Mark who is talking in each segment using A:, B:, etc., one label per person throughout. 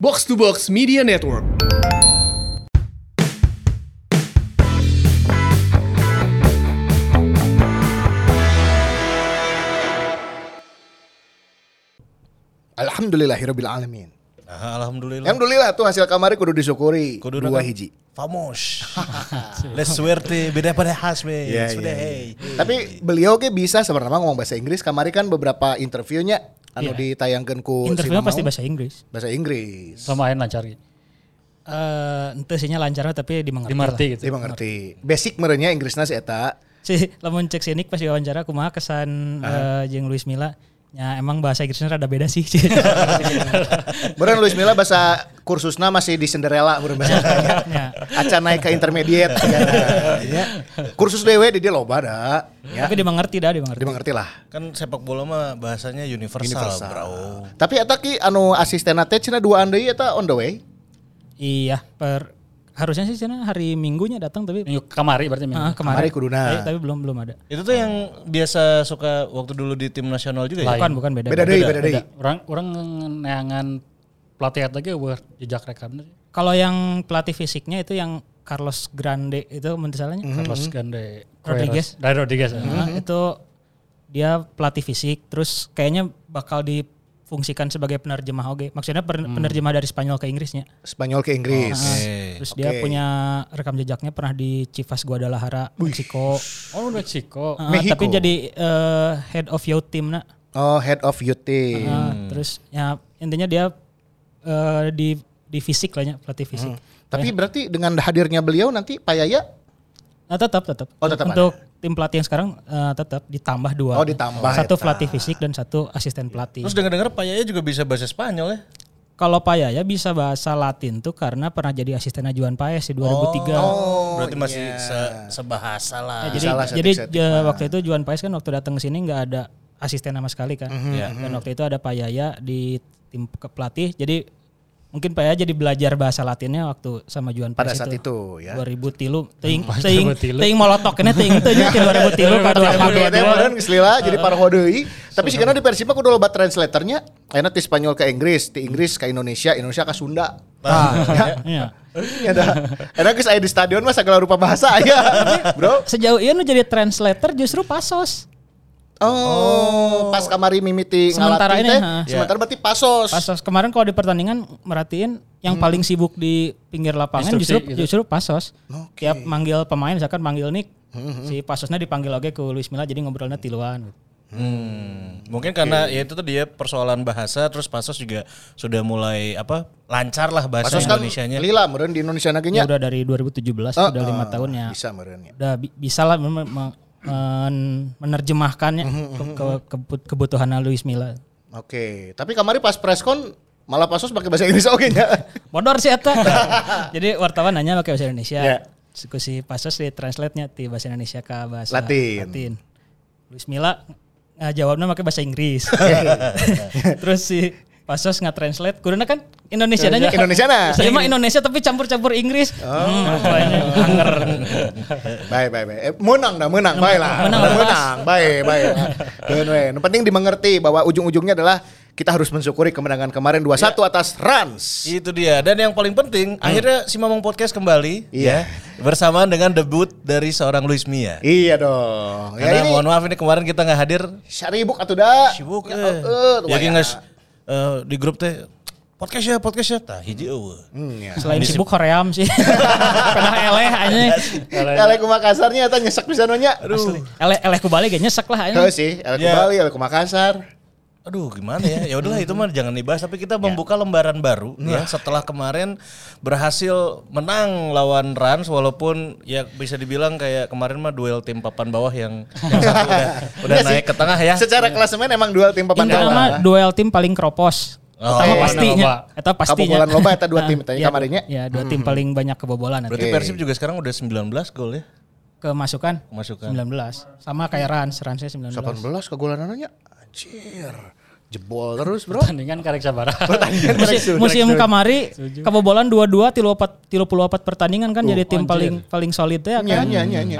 A: Box to Box Media Network.
B: Alhamdulillahirabbil alamin.
C: Nah, alhamdulillah.
B: Alhamdulillah tuh hasil kamari kudu disyukuri.
C: Kudu
B: dua
C: kan
B: hiji.
C: Famos. La suerte beda pada hasbe.
B: Iya,
C: Sudah,
B: iya,
C: hey.
B: iya. Tapi beliau ke bisa sebenarnya ngomong bahasa Inggris. Kamari kan beberapa interviewnya anu
D: Iya.
B: ditayangkan ku
D: Interviewnya
B: si
D: pasti bahasa Inggris.
B: bahasa Inggris.
E: lumayan lancar gitu.
D: Eh, ente sihnya lancar tapi dimengerti.
E: Dimengerti gitu.
B: Dia mengerti. Basic merenya Inggrisna si eta.
D: Si lamun cek sinik pas diwawancara kumaha kesan eh, jeung Luis Milla. Ya emang bahasa Inggrisnya rada beda sih.
B: Meureun Luis Milla bahasa kursusna masih di Cinderella meureun bahasa
D: Ya.
B: Acan naik ke intermediate ya, ya. Kursus dewe di dia loba da. Ya.
D: Tapi dimengerti dah, dimengerti.
B: Dimengerti lah.
C: Kan sepak bola mah bahasanya universal,
B: Universal.
C: bro.
B: Tapi eta ki anu asisten teh cenah dua deui eta on the way.
D: Iya, per harusnya sih sana hari Minggunya datang tapi
E: Minggu kamari berarti minggu.
D: Ah, kemarin.
B: Kamari kuduna.
D: Tapi, tapi belum belum ada.
C: Itu tuh yang biasa suka waktu dulu di tim nasional juga ya?
E: Lain.
D: Bukan, bukan beda.
B: Beda deui, beda deui.
E: Beda. Orang orang neangan pelatih lagi buat jejak rekam.
D: Kalau yang pelatih fisiknya itu yang Carlos Grande itu menurut salahnya.
E: Carlos Gande
D: Rodriguez.
E: Dari Rodriguez. ya.
D: Nah, itu dia pelatih fisik terus kayaknya bakal difungsikan sebagai penerjemah oke. Maksudnya per- penerjemah dari Spanyol ke Inggrisnya.
B: Spanyol ke Inggris.
C: Oke.
D: Terus dia
B: Oke.
D: punya rekam jejaknya pernah di Chivas Guadalajara, Meksiko.
E: Oh Meksiko.
D: Ah,
B: Mexico.
D: tapi jadi eh, head of youth team nak.
B: Oh, head of youth team.
D: Ah, Terus ya intinya dia eh, di di fisik lah ya, pelatih fisik.
B: Tapi berarti dengan hadirnya beliau nanti Pak Yaya
D: Nah, tetap tetap.
B: Oh, tetap
D: Untuk tim pelatih yang sekarang eh, tetap ditambah dua.
B: Oh, ditambah,
D: Satu
B: eta.
D: pelatih fisik dan satu asisten pelatih.
C: Terus dengar-dengar Pak Yaya juga bisa bahasa Spanyol ya?
D: Kalau Pak Yaya bisa bahasa Latin tuh karena pernah jadi asisten ajuan Paes di 2003.
B: Oh,
C: Berarti masih
B: iya.
C: se- sebahasa lah.
D: Ya, jadi
B: salah
D: jadi
B: setting-setting
D: ja- waktu itu Juan Paes kan waktu datang ke sini nggak ada asisten sama sekali kan.
B: Mhm,
C: Iya.
D: Dan waktu itu ada Pak Yaya di tim ke- pelatih. Jadi mungkin Pak Yaya jadi belajar bahasa Latinnya waktu sama Juan
B: pada saat
D: itu.
B: itu ya.
D: 2000 tilu ting
E: Pas
D: ting
E: 2000 tilu.
D: ting ting teh jeung 2000 tilu ka
B: Pakai teh
D: 2022.
B: meureun geus lila jadi paroho deui. Tapi sih karena di Persib mah kudu loba translatornya. Ayeuna ti Spanyol ke Inggris, ti Inggris ke Indonesia, Indonesia ke Sunda.
D: Ah, iya.
B: Ya geus aya di stadion mah segala rupa bahasa aya. Bro.
D: Sejauh ini nu jadi translator justru Pasos.
B: Oh, pas kamari mimiti
D: Sementara
B: ngalatih
D: ini,
B: teh,
D: ha.
B: sementara berarti pasos.
D: Pasos kemarin kalau di pertandingan merhatiin yang paling sibuk di pinggir lapangan
E: Instruksi
D: justru
E: gitu.
D: justru Pasos.
B: Oke.
D: Tiap manggil pemain misalkan manggil Nick, si Pasosnya dipanggil oke ke Luis Milla jadi ngobrolnya tiluan.
C: Hmm, mungkin karena ya itu tuh dia persoalan bahasa terus Pasos juga sudah mulai apa lancar lah bahasa
B: Pasos kan
C: Indonesianya.
B: lila meureun di Indonesia na ge nya.
D: Ya udah dari 2017
B: Oh,
D: udah lima
B: oh,
D: tahun ya.
B: Bisa meureun ya.
D: Udah bi- bisa lah mem- mem- men- menerjemahkannya ke, ke- ke- kebutuhan Luis Milla.
B: Oke, tapi kamari pas preskon malah pasos pakai bahasa Inggris oke nya.
D: Bodor sih eta. Jadi wartawan nanya pakai bahasa Indonesia.
B: Ya.
D: Si Pasos di translate-nya di bahasa Indonesia ke bahasa
B: Latin.
D: Luis Milla uh, jawabnya pakai bahasa Inggris. Terus si Pasos nggak translate, kuduna kan Indonesia nanya.
B: Indonesia na.
D: Saya mah Indonesia tapi campur-campur Inggris. Hmm, pokoknya hanger.
B: Baik, baik, baik. Eh, menang dah, menang, baik lah.
D: Menang,
B: Menang, baik, baik. Nu penting dimengerti bahwa ujung-ujungnya adalah kita harus mensyukuri kemenangan kemarin 2-1 atas Rans.
C: Itu dia. Dan yang paling penting, akhirnya si Mamang Podcast kembali
B: Iya.
C: bersamaan dengan debut dari seorang Luis Mia.
B: Iya dong. Ya
C: Karena
B: ini
C: mohon maaf ini kemarin kita nggak hadir.
B: syaribuk atuh da.
C: Sibuk
B: Ya, tuh
C: Ya
B: ya.
C: Eh, di grup teh podcast ya, podcast ya. Tah hiji eueuh.
B: Hmm, ya.
D: Selain sibuk Koream sih. Pernah eleh aja.
B: Elek ku Makassarnya eta nyesek pisan nya.
C: Aduh.
D: Eleh eleh ku balik gak nyesek lah aja.
B: Heuh sih, elek ku
C: Ya.
B: Bali, elek ku Makassar.
C: Aduh gimana ya? Ya udahlah itu mah jangan dibahas tapi kita membuka lembaran baru ya setelah kemarin berhasil menang lawan Rans walaupun ya bisa dibilang kayak kemarin mah duel tim papan bawah yang, yang satu udah, udah
B: sih.
C: naik ke tengah ya.
B: Secara klasemen emang duel tim papan bawah.
D: duel tim paling kropos.
C: Oh,
D: Pertama
B: iya,
D: pastinya. Eta pastinya.
B: Kabobolan loba eta dua tim
D: Nah,
B: tanya
D: iya,
B: kamarinya.
D: Ya, dua tim paling banyak kebobolan.
C: Berarti. Persib juga sekarang udah 19 gol ya.
D: Kemasukan
C: Kemasukan.
D: 19. Sama kayak Rans, Ransnya 19.
B: 18 kegolanannya. Anjir. Jebol terus, Bro.
E: Tandingan karek sabara.
D: Musim, musim kamari kebobolan 22 tilu opat tilu puluh opat pertandingan kan
B: Uh,
D: jadi tim
B: anjir.
D: paling paling solid ya kan.
B: Nya, nya, nya, nya.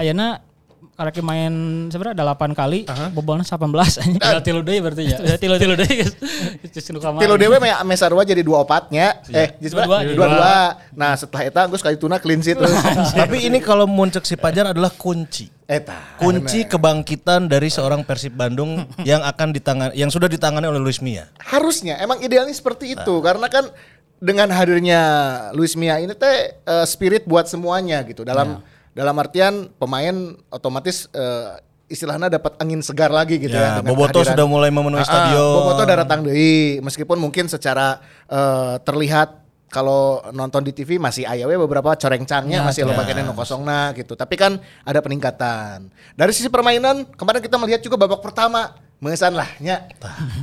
D: Karek main sebenarnya 8 kali, bobolnya 18 anjing.
E: Tinggal tilu deui berarti ya.
D: Udah tilu-tilu deh guys.
E: Terus nu kamar.
B: Tilo dewe me ame sarua jadi dua opatnya. Eh, jadi dua, dua, dua. Nah, setelah eta geus kali tuna clean sheet terus.
C: Tapi ini kalau muncul si Pajar adalah kunci.
B: Eta.
C: Kunci kebangkitan dari seorang Persib Bandung yang akan ditangan yang sudah ditangani oleh Luis Mia.
B: Harusnya emang idealnya seperti itu karena kan dengan hadirnya Luis Mia ini teh eh, spirit buat semuanya gitu. Dalam dalam artian pemain otomatis eh, istilahnya dapat angin segar lagi gitu ya.
C: Ya, Boboto
B: kehadiran-
C: sudah mulai memenuhi
B: ah,
C: stadion.
B: Boboto udah datang deui meskipun mungkin secara eh, terlihat kalau nonton di TV masih ayawe beberapa coreng-cangnya masih lo bagian no kosongna gitu. Tapi kan ada peningkatan. Dari sisi permainan kemarin kita melihat juga babak pertama mengesan lah nya.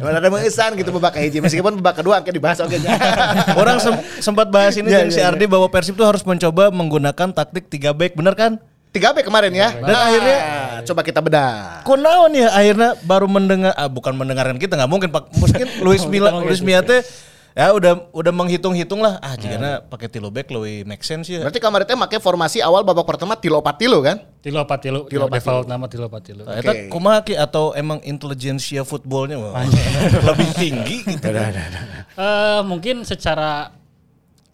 B: Ada mengesan gitu babak hiji meskipun babak kedua akhirnya dibahas oke.
C: Orang sem- sempat bahas ini
B: Iya,
C: dengan si
B: iya,
C: Ardi bahwa Persib tuh harus mencoba menggunakan taktik 3 back, bener kan?
B: Tiga back kemarin ya.
C: Dan akhirnya
B: coba kita bedah.
C: Kunaon ya akhirnya baru mendengar ah, bukan mendengarkan kita nggak mungkin Pak mungkin Luis Mila Luis Mia teh ya udah udah menghitung-hitung lah ah jika pakai tilo back lebih make sense ya.
B: Berarti kemarin teh make formasi awal babak pertama tilo opat tilo kan?
E: Tilu? Tilu
B: Tilu opat
E: default nama tilu apa tilu.
C: Nah, Eta kumaha ki atau emang intelijensia footballnya wah, lebih tinggi gitu.
E: Eh mungkin secara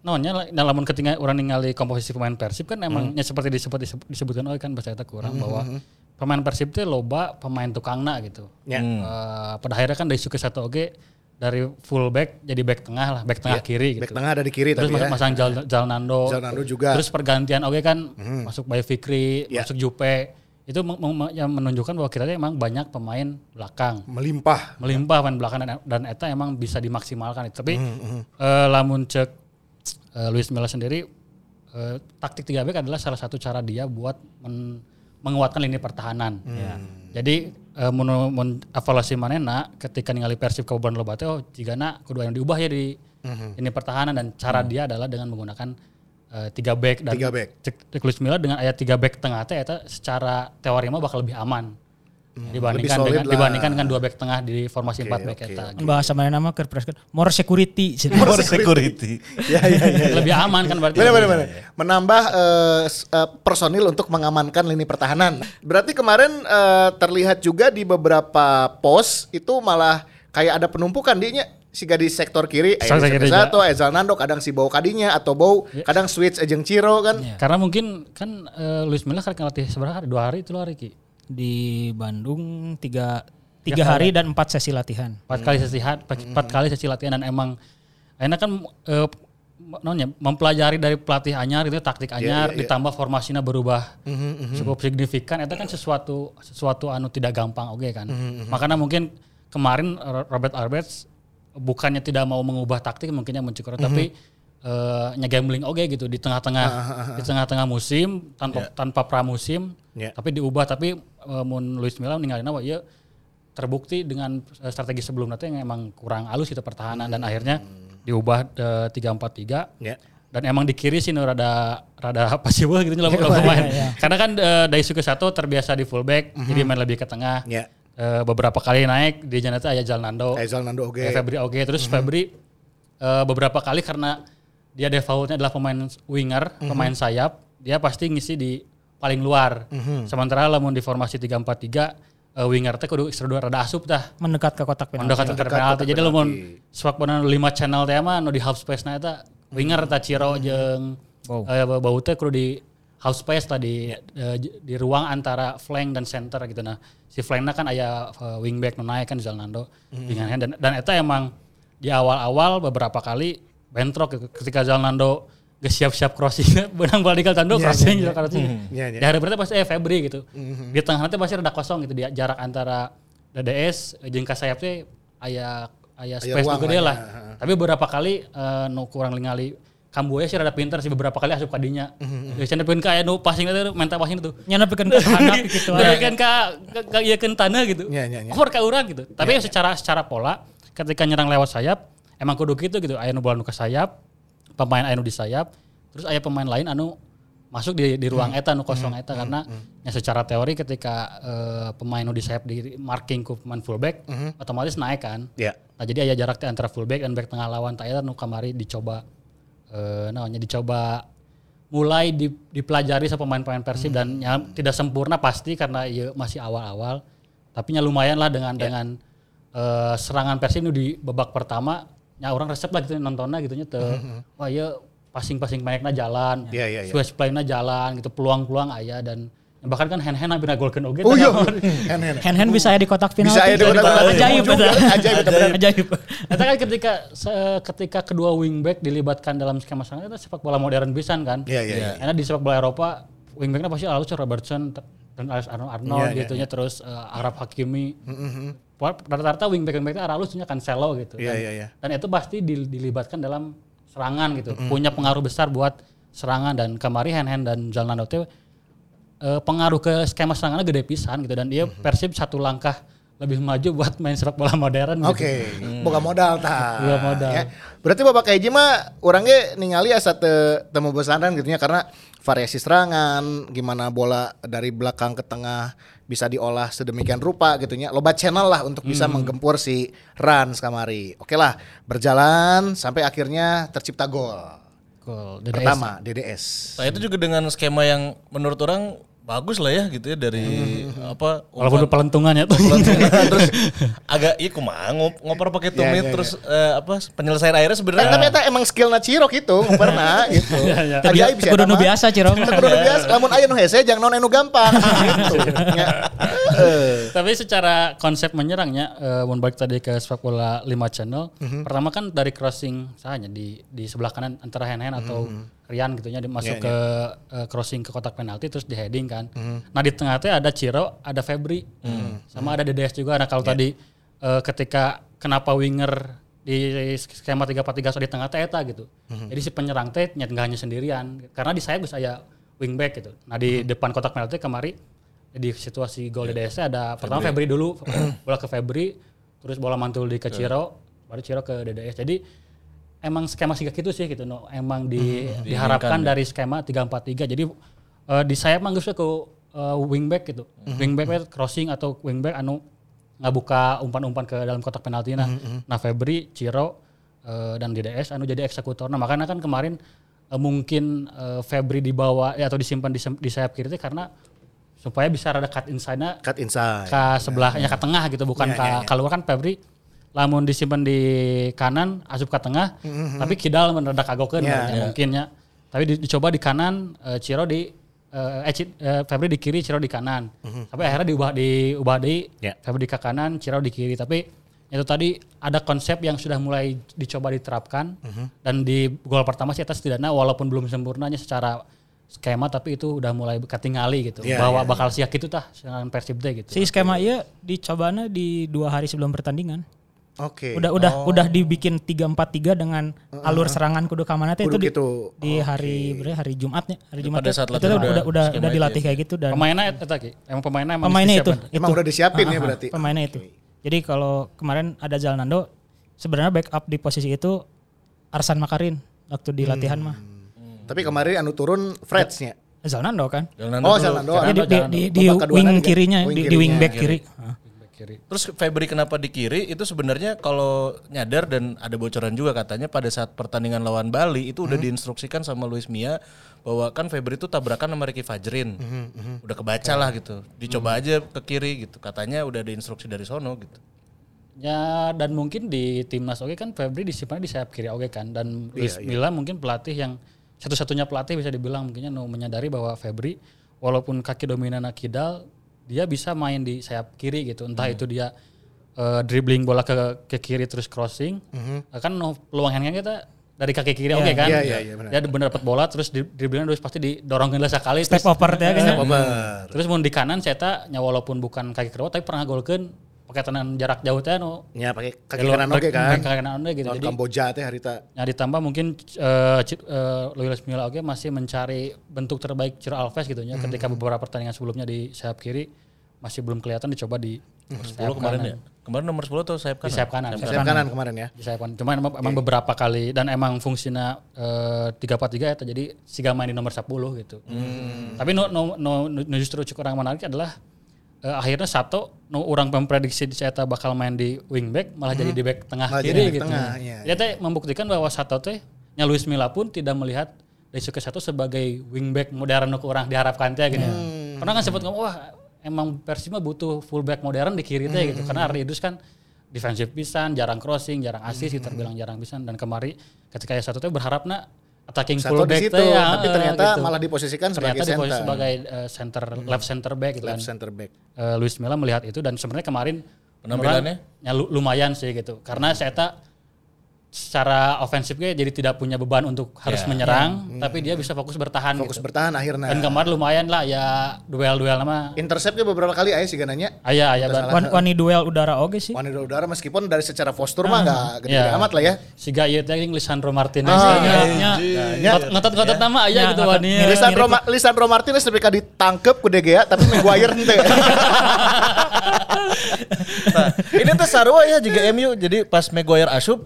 E: Nonya dalam ketika orang ningali komposisi pemain Persib kan emangnya seperti disebut disebut- disebutkan oleh kan bahasa eta kurang bahwa pemain Persib itu loba pemain tukangna gitu.
B: Ya.
E: Eh, pada akhirnya kan dari Suki satu oge dari full back jadi back tengah lah, back tengah kiri gitu.
B: Back tengah ada di kiri
E: Terus
B: tapi
E: masuk
B: ya.
E: masang Jal, Jalnando.
B: Jalnando juga.
E: Terus pergantian oke kan masuk Bayu Fikri,
B: Ya.
E: masuk Jupe. Itu yang menunjukkan bahwa kita emang banyak pemain belakang.
B: Melimpah.
E: Melimpah pemain belakang dan, dan eta emang bisa dimaksimalkan. Tapi
B: Hmm,
E: eh, lamun cek eh, Luis Milla sendiri eh, taktik 3 back adalah salah satu cara dia buat men- menguatkan lini pertahanan.
B: Hmm.
E: Ya. Jadi eh, mun mun evaluasi manena ketika ningali Persib Boban Loba teh oh jigana kudu anu diubah ya di
B: Hmm.
E: lini pertahanan dan cara dia adalah dengan menggunakan eh, tiga back dan
B: Tiga back.
E: cek cek Luis Milla dengan ayat tiga back tengah teh eta secara teori mah bakal lebih aman.
B: Hmm. lebih
E: dibandingkan dengan
B: lah.
E: dibandingkan dengan dua back tengah di formasi empat back eta. gitu.
D: Bahasa mana nama keur preskeun more security.
C: More security.
B: Ya ya ya.
E: lebih aman kan berarti.
B: Benar, benar, benar. Menambah eh, personil untuk mengamankan lini pertahanan. Berarti kemarin eh, terlihat juga di beberapa pos itu malah kayak ada penumpukan dinya si di sektor kiri, eh, satu, Ezal Nando kadang si bau kadinya atau bau kadang switch ejeng Ciro kan.
E: Karena mungkin kan eh, Luis Milla kan ngelatih seberapa hari? Dua hari itu hari ki.
D: Di Bandung tiga tiga hari dan empat sesi latihan.
E: Empat kali sesi empat kali sesi latihan dan emang enak kan eh, nonnya mempelajari dari pelatih anyar itu taktik anyar ditambah formasinya berubah cukup signifikan. Itu kan sesuatu sesuatu anu tidak gampang oke kan? Makanya mungkin kemarin Ro- Robert Alberts bukannya tidak mau mengubah taktik mungkinnya mencukur tapi eh, nyegambling oke gitu di tengah-tengah di tengah-tengah musim tanpa tanpa pramusim
B: Ya.
E: tapi diubah. Tapi eh, mun Luis Milla ninggalin apa? Ya terbukti dengan eh, strategi sebelumnya yang emang kurang halus itu pertahanan dan akhirnya diubah tiga empat tiga.
B: Ya.
E: dan emang di kiri sih rada rada pasif gitu lah pemain. karena kan eh, Daisuke Sato terbiasa di fullback jadi main lebih ke tengah.
B: Ya.
E: Eh, beberapa kali naik di Janata aya Jalnando.
B: Nando oke.
E: Eh, Febri oke. Terus Febri eh, beberapa kali karena dia defaultnya adalah pemain winger, pemain sayap, dia pasti ngisi di paling luar. Sementara lamun di formasi 3-4-3 eh, winger teh kudu kudu rada asup tah.
D: Mendekat ke kotak penalti.
E: Mendekat ke penalti. Jadi lamun swak benar 5 channel teh mah nu di half space na eta winger tah Ciro jeung eh, bau teh kudu di half space tadi di ruang antara flank dan center gitu nah. Si flanknya kan aya eh, wingback nu naik kan Zalnando dengan dan dan eta emang di awal-awal beberapa kali bentrok gitu. ketika Zalnando gak siap-siap crossing benang balik ke tando crossing gitu crossing.
B: Iya, iya.
E: Di hari berarti pasti eh Febri gitu. Di tengah nanti pasti ada kosong gitu dia jarak antara DDS jeung ka sayap teh aya aya space juga dia
B: lah,
E: lah. Tapi beberapa kali eh, nu kurang lingali Kamboya sih rada pinter sih beberapa kali asup kadinya. Geus cenah pikeun ka aya nu passing itu mental passing itu.
D: Nyanapikeun ke handap gitu.
E: Dari kan ka ka- ka ieu keun tanah gitu.
B: Iya, iya, iya.
E: Over ka urang gitu. Tapi secara secara pola ketika nyerang lewat sayap emang kudu gitu gitu. Aya nu bola nu ke sayap, pemain aya nu di sayap, terus aya pemain lain anu masuk di di ruang eta nu kosong eta karena ya secara teori ketika eh, pemain nu di sayap di marking ku pemain fullback otomatis naik kan.
B: Ya.
E: Nah, jadi aya jarak antara fullback dan back tengah lawan tak nu kamari dicoba eh namanya dicoba mulai di- dipelajari sama pemain-pemain Persib dan ya, tidak sempurna pasti karena ya masih awal-awal. Tapi ya lumayan lah dengan dengan eh, serangan Persib di babak pertama ya orang resep lah gitu nontonnya gitu nya teu wah ya passing-passing banyaknya jalan,
B: Iya, iya, iya.
E: Swiss play-nya jalan gitu, peluang-peluang aya dan bahkan kan hand-hand hampir golkeun oge.
B: Oh iya,
E: kan.
B: hand-hand.
D: Hand hand bisa ya di kotak final.
B: Bisa ya di kotak penalti.
D: Ajaib.
B: Ajaib.
D: Ajaib.
E: Kan ketika se- ketika kedua wingback dilibatkan dalam skema serangan itu sepak bola modern pisan kan.
B: Iya, iya, iya.
E: Karena di sepak bola Eropa wingbacknya pasti Alus Robertson dan Alex Arnold, Arnold
B: Iya, iya,
E: gitu nya terus eh, Arab Hakimi. Pokoknya Rata-rata wingback wingbacknya Alusnya Cancelo gitu.
B: Iya,
E: Dan-
B: iya, iya.
E: Dan itu pasti dil- dilibatkan dalam serangan gitu. Punya pengaruh besar buat serangan dan kemari hand hand dan Zalando teh eh, pengaruh ke skema serangannya gede pisan gitu dan dia Persib satu langkah lebih maju buat main sepak bola modern gitu.
B: Oke, boga modal tah.
E: Boga modal.
B: Ya. Berarti Bapak Kaiji mah orangnya ningali asa teu teu bosanan gitu nya karena variasi serangan, gimana bola dari belakang ke tengah bisa diolah sedemikian rupa gitu nya. Loba channel lah untuk bisa menggempur si Rans kamari. Oke lah, berjalan sampai akhirnya tercipta gol.
E: Gol DDS.
B: Pertama DDS.
C: Nah itu juga dengan skema yang menurut orang bagus lah ya gitu ya dari apa
E: Walaupun pelentungan ya tuh.
C: pelantungan, terus agak iya kumaha ngop, ngoper pakai
B: Ya,
C: tumit
B: ya,
C: terus eh, apa penyelesaian akhirnya
B: Nah,
C: sebenarnya
B: tapi eta emang skill na Ciro gitu, pernah gitu.
E: Iya,
B: Ajaib sih
D: Kudu
B: eta
D: nu
B: mah.
D: biasa.
B: Teu kudu nu biasa, lamun aya nu hese jangan non anu gampang gitu. Ya. Heeh.
E: Tapi secara konsep menyerangnya, eh mau balik tadi ke sepak bola 5 channel. Pertama kan dari crossing sahanya di di sebelah kanan antara hand hand atau gitu nya di- masuk
B: Iya,
E: ke eh, crossing ke kotak penalti terus di heading kan. Nah di tengah teh ada Ciro, ada Febri, sama ada DDS juga. Nah kalau tadi eh, ketika kenapa winger di skema 3-4-3 so di tengah teh eta gitu. Jadi si penyerang teh nggak hanya sendirian karena di sayap bisa ya wingback gitu. Nah di depan kotak penalti kemari di situasi gol DDS -nya ada pertama Febri dulu bola ke Febri terus bola mantul di ke Ciro baru Ciro ke DDS jadi emang skema sih gitu sih gitu no. Emang di, diharapkan dari skema 3-4-3 jadi eh, di sayap mah geus ke eh, wingback gitu. Wingback we crossing atau wingback anu ngabuka umpan-umpan ke dalam kotak penalti. Nah nah Febri Ciro eh, dan DDS anu jadi eksekutor. Nah makanya kan kemarin eh, mungkin eh, Febri dibawa ya, atau disimpan di, di sayap kiri teh karena supaya bisa rada cut inside-nya
B: Cut inside.
E: ke sebelahnya ke tengah gitu bukan
B: Iya,
E: ke
B: iya, iya.
E: keluar. Kan Febri lamun disimpan di kanan asup ke tengah tapi kidal mendadak agokeun
B: Iya,
E: berarti
B: iya.
E: mungkin ya tapi di- dicoba di kanan eh, Ciro di eh, eh, eh, Febri di kiri Ciro di kanan tapi akhirnya diubah diubah di
B: Iya.
E: Febri ke kanan Ciro di kiri tapi itu tadi ada konsep yang sudah mulai dicoba diterapkan dan di gol pertama sih atas setidaknya walaupun belum sempurnanya secara skema tapi itu udah mulai ketinggali gitu
B: Iya,
E: bahwa
B: iya.
E: bakal siap gitu tah dengan Persib teh gitu
D: Si skema iya dicobanya di dua hari sebelum pertandingan.
B: Oke.
D: Udah udah udah dibikin 3-4-3 dengan alur serangan kudu ka mana itu di,
B: gitu.
D: di hari berapa hari Jumatnya, hari Jumat
C: pada saat
D: itu
C: latihan
D: tuh
C: udah
D: udah udah,
C: itu
D: dilatih
C: ya.
D: kayak gitu dan
E: pemainnya eta Ki. emang pemainnya emang
D: pemainnya itu,
E: disiapkan.
B: Emang udah disiapin ya
D: Ah, ah,
B: berarti?
D: Pemainnya itu. Jadi kalau kemarin ada Zalnando sebenarnya backup di posisi itu Arsan Makarin waktu di latihan mah.
B: Tapi kemarin anu turun Freds-nya.
D: Zalnando kan.
C: Zalando
B: Oh,
C: dulu.
B: Zalando.
D: Jadi di, di, di, di
B: kedua
D: wing
B: kan?
D: kirinya, di, di wing back kiri. Ah.
E: Kiri
C: Terus Febri kenapa di kiri itu sebenarnya kalau nyadar dan ada bocoran juga katanya pada saat pertandingan lawan Bali itu udah diinstruksikan sama Luis Mia bahwa kan Febri itu tabrakan sama Ricky Fajrin. Udah kebaca lah gitu. Dicoba aja ke kiri gitu. Katanya udah ada instruksi dari sono gitu.
E: Ya dan mungkin di timnas oke kan Febri disimpan di sayap kiri oke kan dan Luis Milla mungkin pelatih yang satu-satunya pelatih bisa dibilang mungkinnya no, menyadari bahwa Febri walaupun kaki dominan kidal dia bisa main di sayap kiri gitu entah itu dia eh, dribbling bola ke ke kiri terus crossing kan no, peluang hand kita dari kaki kiri oke kan
B: Iya, iya, iya, benar.
E: dia benar dapat bola terus di, dribbling terus pasti didorongin lah sekali
D: Step
E: terus
D: over teh kayaknya.
B: Obar.
E: terus mau di kanan saya nya walaupun bukan kaki kerawat tapi pernah golkeun pakai tenan jarak jauh teh no
B: Ya pakai kaki kanan oke kan.
E: Kaki kanan oke gitu.
B: Lawan
E: Jadi
B: Kamboja teh harita.
E: ya ditambah mungkin eh Ci- eh, Luis Milla oke masih mencari bentuk terbaik Ciro Alves gitu ya. Ketika beberapa pertandingan sebelumnya di sayap kiri masih belum kelihatan dicoba di sayap
C: 10 kemarin
E: kanan.
C: ya. Kemarin nomor 10 atau sayap
E: Di
C: kanan?
E: sayap kanan.
B: Sayap kanan kemarin ya.
E: Di sayap kanan. Cuman emang, emang beberapa kali dan emang fungsinya eh, tiga empat tiga ya jadi siga main di nomor 10 gitu. Tapi no, no, no, no justru cukup orang menarik adalah eh, akhirnya satu no orang memprediksi di saya bakal main di wingback malah jadi di back tengah
B: Malah
E: kiri
B: back
E: gitu.
B: tengah, iya,
E: Dia teh membuktikan bahwa satu teh nya Luis Milla pun tidak melihat Daisuke Sato sebagai wingback modern nu orang diharapkan teh gitu. Karena kan sempat ngomong wah emang Persib mah butuh fullback modern di kiri teh gitu. Karena Ardi Idrus kan defensif pisan, jarang crossing, jarang assist, kita bilang jarang pisan dan kemari ketika Satu teh berharapna attacking
B: Satu di
E: fullback
B: situ,
E: ya,
B: tapi
E: eh,
B: ternyata
E: gitu.
B: malah diposisikan sebagai
E: ternyata
B: center.
E: sebagai eh, center left center back gitu.
B: Left
E: Dan,
B: center back.
E: eh, Luis Milla melihat itu dan sebenarnya kemarin
C: Penampilannya?
E: ya lu- lumayan sih gitu karena saya tak secara ofensifnya jadi tidak punya beban untuk harus
C: Ya.
E: menyerang tapi dia bisa fokus bertahan
B: Fokus
E: gitu.
B: bertahan akhirnya.
E: dan kemarin lumayan lah ya duel-duel nama
B: Interceptnya beberapa kali aya sih gananya.
E: ayah ayah ban-
D: Wan, wani duel udara oge sih.
B: Wanita udara meskipun dari secara postur mah nggak gede
E: Ya.
B: amat lah ya.
E: ieu teh jeung Lisandro Martinez
B: Ah,
D: Nya, nya.
E: Ngot- ngotot-ngotot nama aya
D: Ya,
E: gitu
D: ngotot.
E: wani
D: Mirip-
B: Lisandro, Ma- Lisandro Martinez ketika ditangkep ku DGA tapi Maguire ente.
C: Nah, ini tuh sarua ya juga MU. Jadi pas Maguire asup,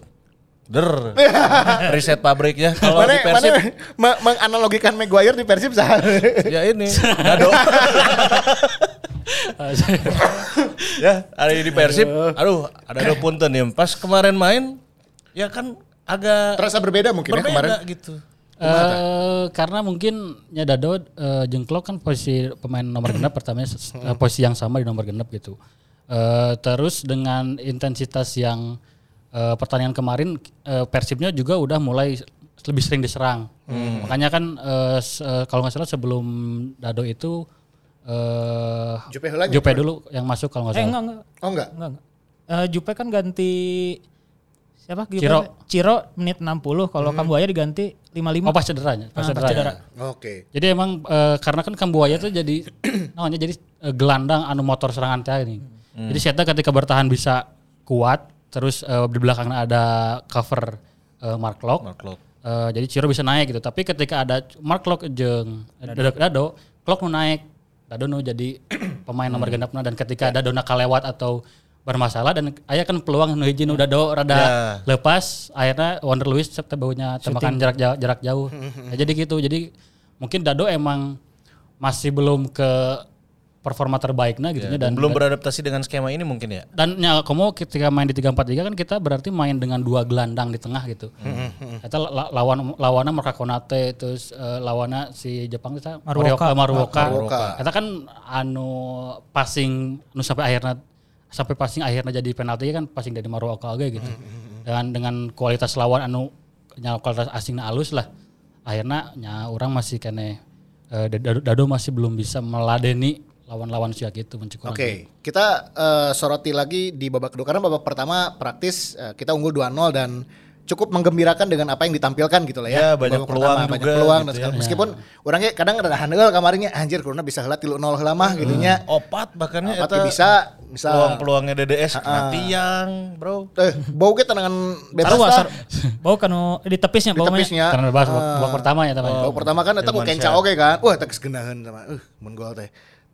C: der, reset pabrik ya. Kalau di Persib,
B: mana me- menganalogikan Maguire di Persib sah.
C: ya ini, dado. ya, ada di Persib, aduh, ada do punten ya. Pas kemarin main, ya kan agak
B: Terasa berbeda mungkin ya
C: berbeda
B: kemarin.
C: gitu.
E: Eh karena mungkin ya Dado eh, Jengklok kan posisi pemain nomor genap pertamanya eh, posisi yang sama di nomor genap gitu. Eh terus dengan intensitas yang eh, pertandingan kemarin eh, Persibnya juga udah mulai lebih sering diserang. Makanya kan eh, se- eh, kalau nggak salah sebelum Dado itu eh
B: Jupe heula nya.
E: Jupe dulu yang masuk kalau nggak
D: Eh
E: salah.
D: enggak enggak.
B: Oh enggak.
D: Enggak enggak. Eh, Jupe kan ganti siapa? Jupe?
E: Ciro.
D: Ciro menit 60 kalau Kambuaya diganti 55.
E: Oh pas cederanya, pas
D: Ah, pas
E: cedera.
D: cedera.
B: Oke.
E: Jadi emang eh, karena kan Kambuaya tuh jadi namanya jadi eh, gelandang anu motor serangan teh ini. Jadi Seta ketika bertahan bisa kuat, terus eh, di belakangnya ada cover eh, Mark Locke.
C: Mark Locke.
E: Eh, jadi Ciro bisa naik gitu. Tapi ketika ada Mark Locke jeung Dado, Dado Klok nu naik, Dado nu jadi pemain nomor genapna dan ketika Dado nak kalewat atau bermasalah dan aya kan peluang nu hiji nu Dado rada
C: Ya.
E: lepas akhirnya Wonder Lewis baunya tembakan jarak jauh, jarak jauh. Ya, jadi gitu. Jadi mungkin Dado emang masih belum ke performa terbaiknya gitu nya dan
C: Belum beradaptasi dengan skema ini mungkin ya.
E: dan ya kamu ketika main di 343 kan kita berarti main dengan dua gelandang di tengah gitu. Kita la- lawan lawannya Marka Konate terus eh, lawannya si Jepang itu
D: Maruoka.
E: Maruoka.
B: Maruoka.
E: Kita kan anu passing anu sampai akhirnya sampai passing akhirnya jadi penalti kan passing dari Maruoka oke gitu. Dan dengan kualitas lawan anu nya kualitas asingnya halus lah. Akhirnya nya orang masih kene eh, Dado, Dado masih belum bisa meladeni lawan-lawan siak itu mencukupi.
B: Oke, kita eh, soroti lagi di babak kedua karena babak pertama praktis eh, kita unggul 2-0 dan cukup menggembirakan dengan apa yang ditampilkan gitu lah ya.
C: Ya, banyak
B: Babak
C: peluang
B: pertama, banyak
C: juga
B: peluang
C: gitu
B: dan
C: ya.
B: segala- meskipun orangnya kadang ada handel kamarnya anjir kuruna bisa heula 3-0 heula mah gitu nya.
C: Opat bahkan ya
B: Apa
C: eta
B: bisa bisa
C: peluang-peluangnya DDS kena tiang, Bro.
B: eh bau ge tenangan bebas
D: Sarua,
B: lah.
D: sar, bau kanu di tepis nya
B: di
D: bau nya.
B: tepisnya.
E: Karena bahas babak pertama ya teman.
B: Babak pertama kan eta ku
C: Irman
B: kenca
C: Syah.
B: oge kan. Wah, eta geus geunaheun sama. Uh, mun gol teh.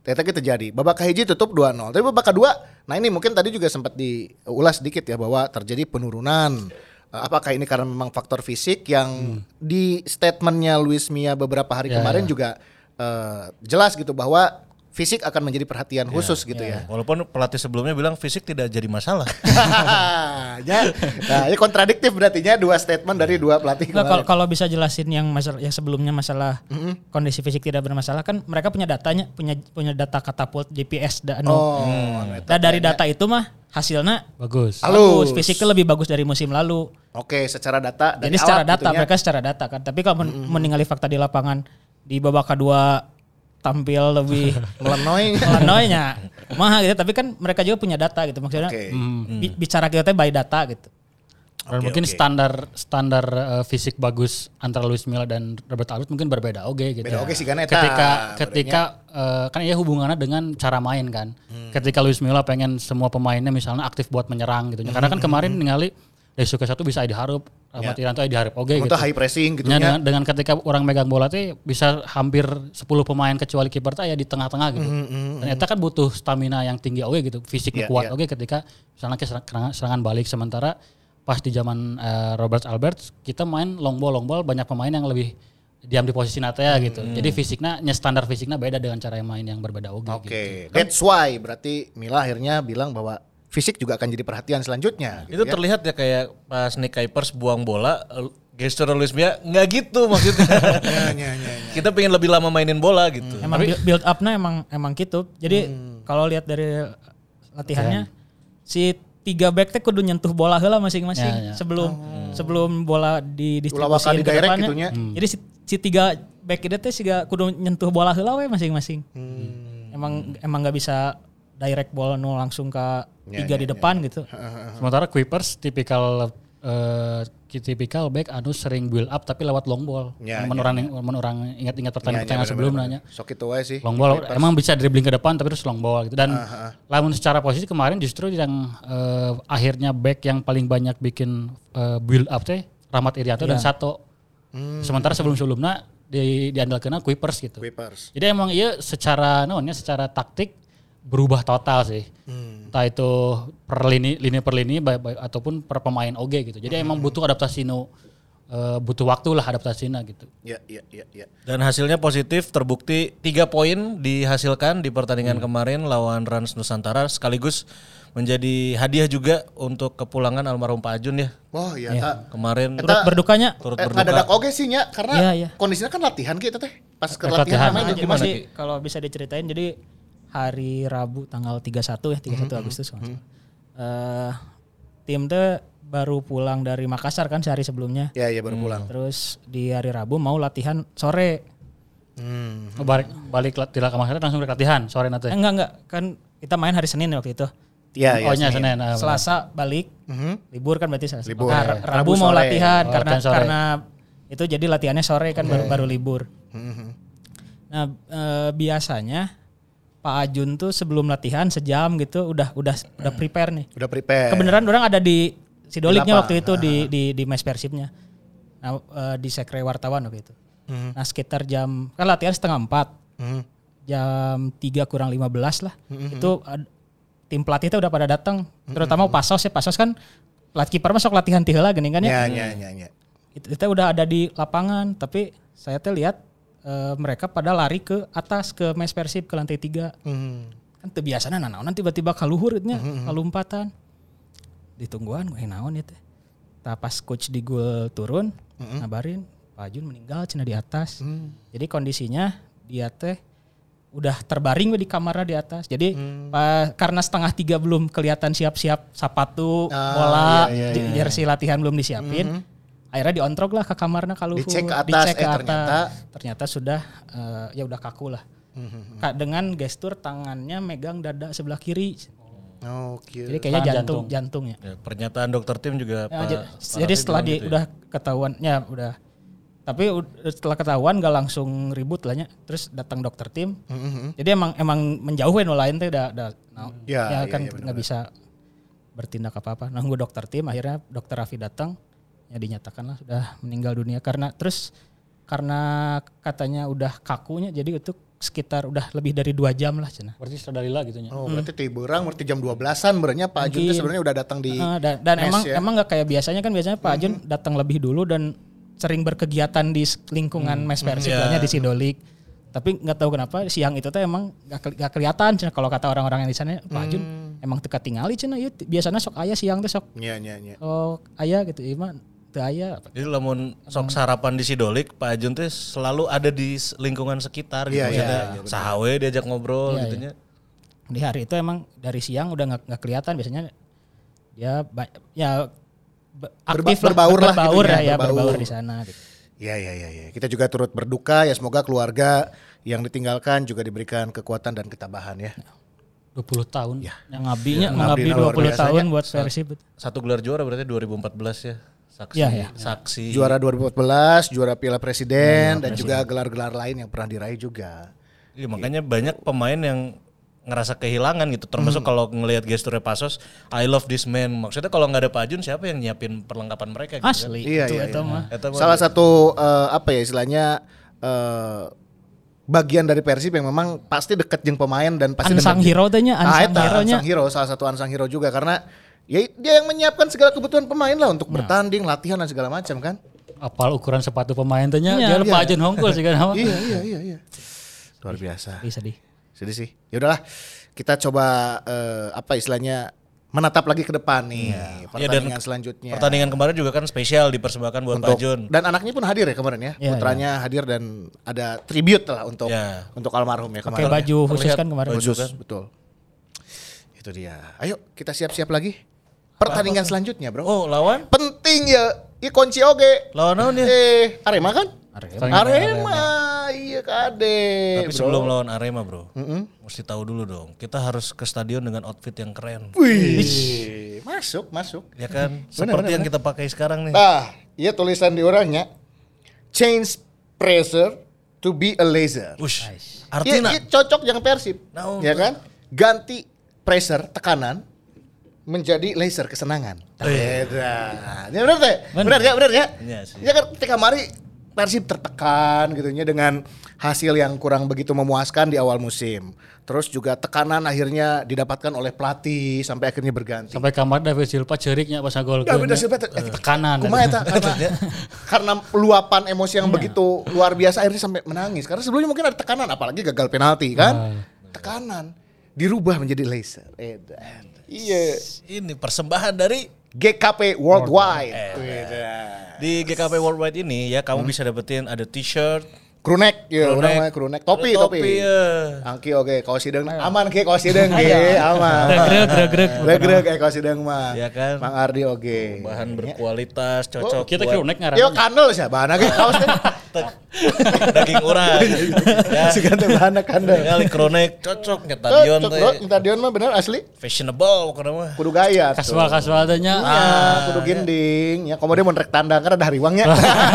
B: Ternyata kita jadi. Babak kahiji tutup 2-0. Tapi babak kedua, nah ini mungkin tadi juga sempat diulas sedikit ya bahwa terjadi penurunan. Eh, Apakah ini karena memang faktor fisik yang di statementnya Luis Mia beberapa hari
E: Ya,
B: kemarin
E: ya.
B: juga eh, jelas gitu bahwa fisik akan menjadi perhatian khusus gitu ya.
C: Walaupun pelatih sebelumnya bilang fisik tidak jadi masalah.
B: ya, nah, ini kontradiktif berarti ya dua statement dari dua pelatih
D: Nggak, kalau kalau bisa jelasin yang masalah yang sebelumnya masalah kondisi fisik tidak bermasalah kan mereka punya datanya punya punya data katapult GPS dan
B: Oh,
D: Nah, dari data itu mah hasilnya
E: Bagus.
B: Halus.
D: bagus fisiknya lebih bagus dari musim lalu.
B: Oke, secara data
D: Jadi secara
B: alat
D: data
B: gitu ya.
D: mereka secara data kan. Tapi kalau men- meninggali fakta di lapangan di babak kedua tampil lebih
B: melenoi.
D: melanoinya kumaha gitu tapi kan mereka juga punya data gitu maksudnya
B: Oke.
D: bi- bicara kita teh by data gitu
E: Dan mungkin standar standar eh, fisik bagus antara Luis Milla dan Robert Alves mungkin berbeda oke gitu.
B: Beda oge sih kan eta,
E: Ketika ketika eh, kan ya hubungannya dengan cara main kan. Ketika Luis Milla pengen semua pemainnya misalnya aktif buat menyerang gitu. Karena kan kemarin ningali Daisuke satu bisa diharap, Ahmad Irianto diharap oke gitu.
B: Untuk high pressing gitu
E: Ya, dengan, dengan ketika orang megang bola teh bisa hampir 10 pemain kecuali kiper ya di tengah-tengah gitu. Dan itu kan butuh stamina yang tinggi oke gitu, fisik
B: Iya,
E: kuat
B: iya.
E: oke ketika misalnya serangan, serangan balik sementara pas di zaman eh, Robert Albert kita main long ball long ball banyak pemain yang lebih diam di posisi nate ya gitu. Jadi fisiknya nya standar fisiknya beda dengan cara yang main yang berbeda oke
B: Oke,
E: gitu.
B: that's why berarti Mila akhirnya bilang bahwa fisik juga akan jadi perhatian selanjutnya.
C: itu
B: gitu ya.
C: terlihat ya kayak pas Nick Kuipers buang bola, gesturalismenya nggak gitu maksudnya.
B: Ya, ya, ya, ya.
C: Kita pengen lebih lama mainin bola gitu.
D: Emang build- build up-nya emang emang gitu. Jadi kalau lihat dari latihannya si tiga back teh kudu nyentuh bola heula masing-masing
E: Ya, ya.
D: sebelum sebelum bola di
B: Ulawakan
D: distribusiin
B: di direct
D: depannya.
B: gitunya.
D: Jadi si, si tiga back itu teh siga kudu nyentuh bola heula we masing-masing. Emang emang nggak bisa direct bola nu langsung ke tiga di depan gitu.
E: Sementara Kuipers tipikal eh, tipikal back anu sering build up tapi lewat long ball.
B: Ya,
E: Mun
B: ya,
E: orang ingat-ingat pertandingan
B: Ya, ya,
E: sebelum nanya.
B: Sok itu wae sih.
E: Long ball emang bisa dribbling ke depan tapi terus long ball gitu dan lamun secara posisi kemarin justru yang eh, akhirnya back yang paling banyak bikin eh, build up teh Rahmat Irianto dan Sato. Sementara sebelum-sebelumnya di diandalkan Kuipers gitu.
B: Kuipers.
E: Jadi emang iya secara namanya secara taktik berubah total sih. Entah itu per lini lini per lini ba- ba- ataupun per pemain OG gitu. Jadi emang butuh adaptasi nu eh, butuh waktu lah adaptasinya gitu.
B: Ya, ya, ya, ya.
C: Dan hasilnya positif terbukti tiga poin dihasilkan di pertandingan kemarin lawan Rans Nusantara sekaligus menjadi hadiah juga untuk kepulangan almarhum Pak Ajun ya.
B: Wah, iya tak.
C: Kemarin
D: Turut berdukanya
C: turut
B: Eh,
C: berduka.
B: ngadadak oge sih nya karena
D: Iya, iya.
B: kondisinya kan latihan kita teh. Pas ke
E: Latihan.
B: latihan
D: Nah,
B: namanya
D: jadi
B: gimana?
D: masih kalau bisa diceritain jadi hari Rabu tanggal 31 ya 31 Agustus kalau nggak salah. Eh, tim tuh baru pulang dari Makassar kan sehari sebelumnya.
B: Ya, ya baru pulang.
D: Terus di hari Rabu mau latihan sore.
B: Hmm.
E: Oh, balik balik ke Makassar langsung balik latihan sore nanti.
D: Eh, enggak enggak kan kita main hari Senin waktu itu.
B: Ya, ya.
E: oh nya
B: Senin.
E: Senin. ah,
D: Selasa balik libur kan berarti Selasa.
B: Libur.
D: Nah,
B: Ya.
D: Ra- Rabu,
B: Rabu
D: mau
B: sore.
D: latihan
E: Oh,
D: karena
E: latihan sore.
D: karena itu jadi latihannya sore kan baru baru libur. Nah eh, biasanya Pak Ajun tuh sebelum latihan sejam gitu udah udah udah prepare nih.
B: Udah prepare.
D: Kebenaran orang ada di Sidoliknya waktu itu di di di mes persibnya. Nah eh, di sekre wartawan waktu itu. Nah sekitar jam kan latihan setengah empat
B: Hmm.
D: jam 3 kurang 15 lah. Itu ad- tim pelatih itu udah pada datang, terutama Pasos ya. Pasos kan pelatih kiper masuk latihan tiheula gini kan
B: Ya,
D: ya.
B: ya, ya, ya.
D: Itu kita udah ada di lapangan, tapi saya tuh lihat eh, mereka pada lari ke atas ke mes Persib ke lantai 3.
B: Hmm.
D: Kan teu biasana nanaonan tiba-tiba kaluhur nya, kalumpatan. Ditungguan gue naon itu. Tah pas coach di gol turun, ngabarin Pak Jun meninggal cina di atas. Jadi kondisinya dia teh udah terbaring di kamarnya di atas. Jadi pa- karena setengah tiga belum kelihatan siap-siap sepatu,
B: Ah,
D: bola,
B: iya, iya,
D: j- jersey latihan belum disiapin. Akhirnya diontrok lah ke kamarnya kalau
B: Dicek ke atas, eh, ternyata-
D: ternyata sudah eh, ya udah kaku lah. Ka- dengan gestur tangannya megang dada sebelah kiri.
B: Oke.
D: Jadi kayaknya
E: Tahan
D: jantung jantungnya.
C: Ya, pernyataan dokter tim juga
D: Ya,
C: Pak-
D: jadi
C: Rafi
D: setelah di
C: gitu ya.
D: udah ketahuan ya udah. Tapi setelah ketahuan gak langsung ribut lah nya. Terus datang dokter tim. Jadi emang emang menjauhin no lain teh udah udah nah,
B: Ya,
D: ya,
B: ya,
D: kan
B: ya,
D: nggak bisa bertindak apa apa nunggu dokter tim akhirnya dokter Raffi datang ya dinyatakan lah sudah meninggal dunia karena terus karena katanya udah kakunya jadi itu sekitar udah lebih dari dua jam lah cina
E: Berarti dalila gitu nya.
B: Oh, berarti berang berarti jam 12-an berenya Pak Ajun sebenarnya udah datang di
D: Ah, dan dan
B: mes
D: emang
B: ya.
D: emang nggak kayak biasanya kan biasanya Pak Ajun datang lebih dulu dan sering berkegiatan di lingkungan mes Persib
C: Iya.
D: lahnya di Sidolik. Tapi nggak tahu kenapa siang itu tuh emang nggak keli- nggak kelihatan cenah. kalau kata orang-orang yang di sana Pak Ajun emang teka tinggali cina ieu biasanya sok ayah siang tuh sok
B: Iya, iya, iya.
D: sok ayah gitu ieu mah teu aya.
C: Jadi lamun sok sarapan di Sidolik, Pak Ajun teh selalu ada di lingkungan sekitar gitu.
B: Iya, iya,
C: Maksudnya sahawe diajak ngobrol
D: Iya,
C: gitu
D: iya.
C: nya.
D: Di hari itu emang dari siang udah nggak nggak kelihatan biasanya dia ba- ya be- aktif lah,
B: berbaur lah
D: berbaur
B: gitu ya,
D: ya, ya,
B: berbaur.
D: berbaur di sana gitu.
B: Iya, iya, iya, iya. Kita juga turut berduka ya semoga keluarga yang ditinggalkan juga diberikan kekuatan dan ketabahan ya.
E: 20 tahun.
B: Ya.
D: Yang ngabdinya
B: Ya, luar
D: 20
B: biasanya.
D: tahun buat Persib.
C: Satu gelar juara berarti 2014 ya. Saksi
D: Iya, iya.
C: saksi
B: Juara 2014, juara Piala Presiden dan juga gelar-gelar lain yang pernah diraih juga.
C: Iya, makanya banyak pemain yang ngerasa kehilangan gitu termasuk kalau ngelihat gesturnya Pasos I love this man maksudnya kalau nggak ada Pak Ajun siapa yang nyiapin perlengkapan mereka gitu kan?
D: Asli.
B: Iya,
D: itu,
B: iya,
D: itu
B: iya.
D: mah-
B: Salah satu eh, apa ya istilahnya eh, bagian dari Persib yang memang pasti deket jeung pemain dan pasti deket-
D: hero tanya,
B: Ah,
D: unsung
B: eta,
D: hero-nya.
B: unsung hero, salah satu unsung hero juga karena ya dia yang menyiapkan segala kebutuhan pemain lah untuk bertanding, latihan dan segala macam kan.
E: Apal ukuran sepatu pemain nya.
D: Iya.
E: Dia lupa aja hongkul sih kan. nama.
B: iya, iya, iya, iya. Luar biasa.
D: Sedih sedih.
B: Sedih sih. Ya udahlah, kita coba eh, apa istilahnya menatap lagi ke depan nih
C: Ya, dan
B: pertandingan selanjutnya.
C: Pertandingan kemarin juga kan spesial dipersembahkan buat
B: untuk
C: Pak Jun.
B: dan anaknya pun hadir ya kemarin ya.
D: Iya,
B: Putranya hadir dan ada tribute lah untuk
C: Ya.
B: untuk almarhum ya
D: Pakai
B: kemarin.
D: baju khusus kan kemarin.
C: baju
B: Khusus,
C: kan.
B: betul. Itu dia. Ayo kita siap-siap lagi. Pertandingan selanjutnya, Bro.
C: Oh, lawan?
B: Penting ya. I kunci oge.
C: Lawan naon ya?
B: Eh, Arema kan?
D: Arema.
B: Arema. Iya kade.
C: Tapi
B: bro.
C: sebelum lawan Arema, Bro. Mesti tahu dulu dong. Kita harus ke stadion dengan outfit yang keren.
B: Wih, masuk, masuk.
C: Ya kan? Seperti yang kita pakai sekarang nih.
B: Nah, iya tulisan di orangnya. Change pressure to be a laser.
C: Ush.
B: Iya,
C: Artinya
B: iya, cocok yang Persib.
C: Naon
B: ya kan? Ganti pressure, tekanan menjadi laser kesenangan. Beda. Ya benar teh? Benar ya, benar ya?
C: Iya sih.
B: Ya kan ketika mari Persib tertekan gitu nya dengan hasil yang kurang begitu memuaskan di awal musim. Terus juga tekanan akhirnya didapatkan oleh pelatih sampai akhirnya berganti.
E: Sampai kamar David Silva ceriknya pas ngagol.
B: David Silva teh- eh,
E: tekanan.
B: Kumaha eta karena karena luapan emosi yang begitu luar biasa akhirnya sampai menangis. Karena sebelumnya mungkin ada tekanan apalagi gagal penalti kan. Tekanan dirubah menjadi laser. Edan. Iya.
C: ini persembahan dari
B: GKP Worldwide.
C: Eh,
B: Beda.
C: di GKP Worldwide ini ya kamu bisa dapetin ada t-shirt,
B: Krunek, ya
C: Krunek.
B: orang namanya krunek. Topi,
C: ada
B: topi.
C: ya.
B: Angki oke, kaos hidung aman ke kaos hidung ge, aman.
D: Greg, greg, greg.
B: Greg kayak kaos hidung mah.
C: Iya kan?
B: Mang Ardi oke.
C: Bahan berkualitas, cocok
E: Kita
C: buat
E: kira unek ngaran.
B: Yo kandel sih, bahan ge kaos teh.
C: daging urang. ya.
B: Bahan kandel.
C: Kali kronek cocok nyetadion
B: Cocok,
C: teh.
B: bro. Stadion mah bener asli.
C: Fashionable pokoknya mah.
B: Kudu gaya. tuh.
E: Kasual kasual adanya.
B: Ah, kudu gending. Ya komodo mun rek tandang kan ada hariwangnya.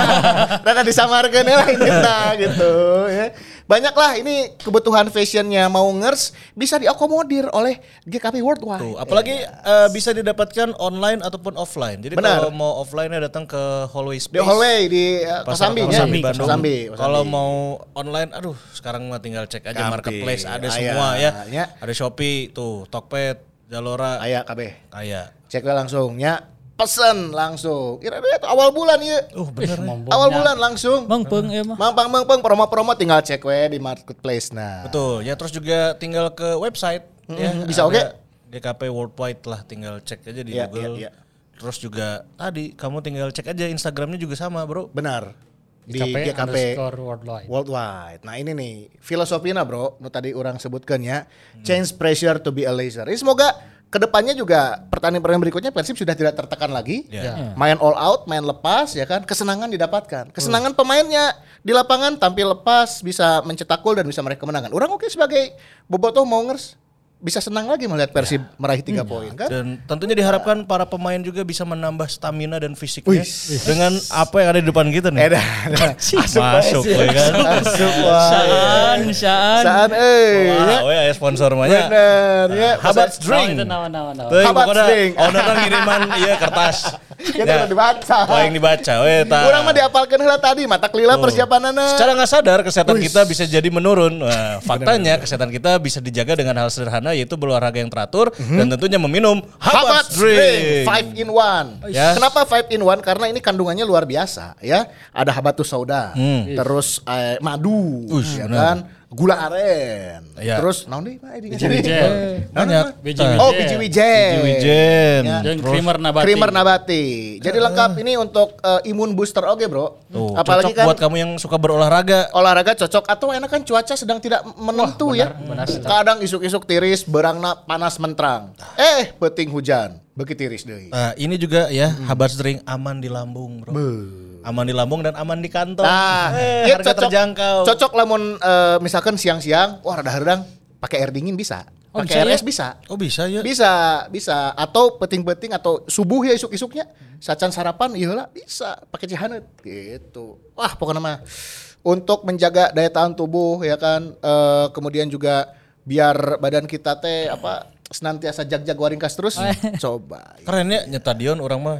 B: Rada disamarkeun lah ini tah gitu ya. Banyak lah ini kebutuhan fashionnya mau ngers bisa diakomodir oleh GKP Worldwide.
C: Tuh, apalagi eh, bisa didapatkan online ataupun offline. Jadi
B: Benar.
C: kalau mau offline datang ke Hallway
B: Di
C: Space.
B: hallway di uh, Kosambi,
C: Kosambi,
B: ya?
C: Bandung.
B: Kosambi,
C: Kalau
B: Kosambi.
C: mau online, aduh sekarang mah tinggal cek aja
B: Gampang.
C: marketplace ada
B: Aya,
C: semua ya.
B: ya.
C: Ada Shopee, tuh Tokped, Zalora,
B: aya kabeh.
C: kayak.
B: Cek we langsung nya. Pesen langsung. Kira-kira awal bulan ya.
C: Uh bener.
B: Awal bulan langsung.
D: Mengpeng ya mah.
B: Mangpang mangpang promo-promo tinggal cek we di marketplace nah.
C: Betul. Ya terus juga tinggal ke website. ya,
B: Mhm, bisa
C: ada
B: oke.
C: GKP Worldwide lah, tinggal cek aja di
B: Iya,
C: Google.
B: iya, iya.
C: Terus juga tadi kamu tinggal cek aja Instagramnya juga sama bro.
B: Benar. Di
E: GKP,
B: GKP
E: worldwide.
B: Worldwide. Nah ini nih filosofinya bro, nu tadi orang sebutkan ya, change pressure to be a laser. Ini semoga ke depannya juga pertandingan-pertandingan berikutnya Persib sudah tidak tertekan lagi,
C: Ya.
B: main all out, main lepas ya kan, kesenangan didapatkan, kesenangan pemainnya di lapangan tampil lepas bisa mencetak gol dan bisa meraih kemenangan. Orang oke sebagai bobotoh mau ngers bisa senang lagi melihat Persib meraih tiga poin kan?
C: Dan tentunya diharapkan para pemain juga bisa menambah stamina dan fisiknya dengan apa yang ada di depan kita nih.
B: Edan,
C: Masuk, ya kan?
B: masuk wah.
D: Saan, saan.
B: Saat eh, ya.
C: Wah, ya sponsor mahnya.
B: bener ya.
C: Habat
E: Nawa
C: drink. Tuh,
B: Habat drink.
C: ownernya ngiriman iya kertas.
B: Kita udah dibaca.
C: Oh, yang dibaca. We, ta.
B: Kurang mah diapalkeun heula tadi mata kelila persiapanana.
C: Secara nggak sadar kesehatan kita bisa jadi menurun. Nah, faktanya kesehatan kita bisa dijaga dengan hal sederhana yaitu berolahraga yang teratur dan tentunya meminum
B: Habat
C: Drink.
B: Five in one.
C: Ya.
B: Kenapa five in one? Karena ini kandungannya luar biasa ya. Ada habatus sauda, terus eh, madu,
C: Ush,
B: ya
C: benar.
B: kan? Gula aren.
C: Ya.
B: Terus naon deui Pak? Ini
E: Biji wijen.
C: Banyak.
E: Biji
B: Oh,
E: wijen.
B: biji wijen.
C: Biji wijen.
B: Ya.
E: Dan creamer nabati.
B: Creamer nabati. Jadi lengkap ini untuk eh, imun booster oke, Bro.
C: Tuh,
B: Apalagi
C: cocok
B: kan
C: buat kamu yang suka berolahraga.
B: olahraga cocok atau enak kan cuaca sedang tidak menentu ya. Kadang isuk-isuk tiris, berangna panas menterang. Eh, peting hujan, begitu tiris deui.
C: Nah, ini juga ya Habat Drink aman di lambung, Bro. Aman di lambung dan aman di kantong.
B: Nah,
C: eh,
B: iya
C: harga terjangkau.
B: Cocok lamun eh, misalkan siang-siang, wah rada hardang, pakai air dingin bisa.
D: Oh,
B: Pakai RS
D: ya?
B: bisa.
C: Oh, bisa ya?
B: Bisa, bisa. Atau peting-peting atau subuh ya isuk-isuknya. Sacan sarapan, iya lah bisa. Pakai cihanet gitu. Wah, pokoknya mah untuk menjaga daya tahan tubuh ya kan. eh, kemudian juga biar badan kita teh apa senantiasa jag-jag waringkas terus. Coba.
C: Kerennya nyetadion orang mah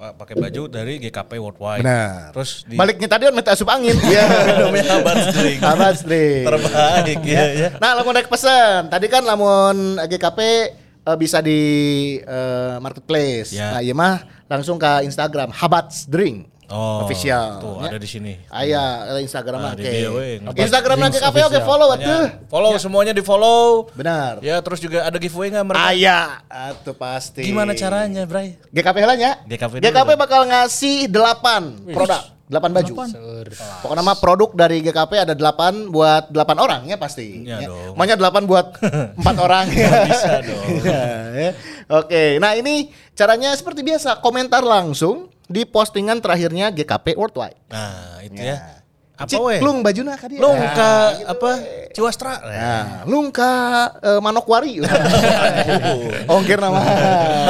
C: pakai baju dari GKP Worldwide.
B: Benar.
C: Terus di
B: Baliknya tadi on minta asup angin. Iya.
C: namanya Habat Drink.
B: Abad String.
C: Terbaik ya, ya.
B: Nah, lamun rek pesen. Tadi kan lamun GKP eh, bisa di eh, marketplace.
C: Ya.
B: Nah, iya mah langsung ke Instagram Habats Drink.
C: Oh,
B: official.
C: Tuh
B: Ya.
C: ada di sini.
B: Aya Instagram
C: Nah,
B: oke.
C: dia, weh.
B: Instagram lagi kafe oke follow atuh.
C: Follow semuanya di follow.
B: Benar.
C: Ya terus juga ada giveaway nggak mereka?
B: Aya, atuh pasti.
C: Gimana caranya, Bray?
B: GKP lah ya.
C: GKP
B: GKP bakal ngasih 8 produk, 8 baju. Pokoknya mah produk dari GKP ada 8 buat 8 orang ya pasti.
C: Ya
B: Ya.
C: dong.
B: Maunya 8 buat 4 orang.
C: bisa dong.
B: Ya, ya. Oke, nah ini caranya seperti biasa, komentar langsung di postingan terakhirnya GKP Worldwide.
C: Nah, itu ya. Apa
B: Cik,
C: weh?
B: lung bajuna ka dia.
C: Lung
B: Nah,
C: ka
B: gitu
C: apa?
B: we.
C: Ciwastra.
B: Nah, lung ka eh, Manokwari. Ongkir nama.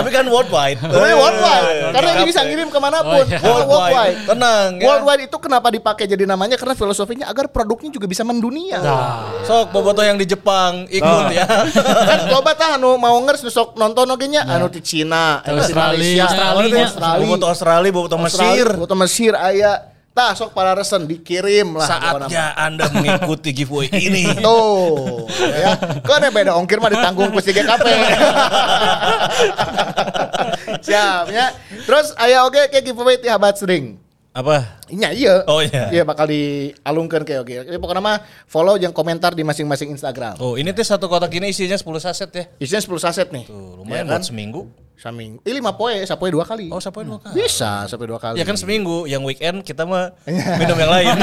C: Tapi kan worldwide.
B: Tapi worldwide,
C: Eh,
B: karena ini bisa ngirim ke mana pun.
E: Oh, iya.
B: Karena
C: Worldwide. Tenang ya.
B: Worldwide itu kenapa dipakai jadi namanya? Karena filosofinya agar produknya juga bisa mendunia.
C: Sok bobotoh yang di Jepang ikut ya.
B: kan loba tah anu mau ngers sok nonton oge nya anu di Cina, anu di
E: Australia.
B: Malaysia,
D: Australia.
B: Australia,
C: Bobotoh Australia, bobotoh Mesir.
B: Foto Mesir aya. Tah sok para resen dikirim lah.
C: Saatnya Anda mengikuti giveaway ini.
B: Tuh, ya. Kan beda ongkir mah ditanggung ku si GKP. Siap ya. Terus aya oge kayak giveaway ti habat sering.
C: Apa?
B: Nya iya.
C: Oh, iya.
B: Iya bakal dialungkan kayak oke. Jadi pokoknya mah follow yang komentar di masing-masing Instagram.
C: Oh, ini tuh satu kotak ini isinya 10 saset ya.
B: Isinya 10 saset nih.
C: Tuh, lumayan
B: Ya kan?
C: buat seminggu.
B: Saming. Ih 5 poe, sapoe dua kali.
C: Oh, sampai dua kali.
B: Bisa sampai dua kali.
C: Ya kan seminggu, yang weekend kita mah minum yang lain.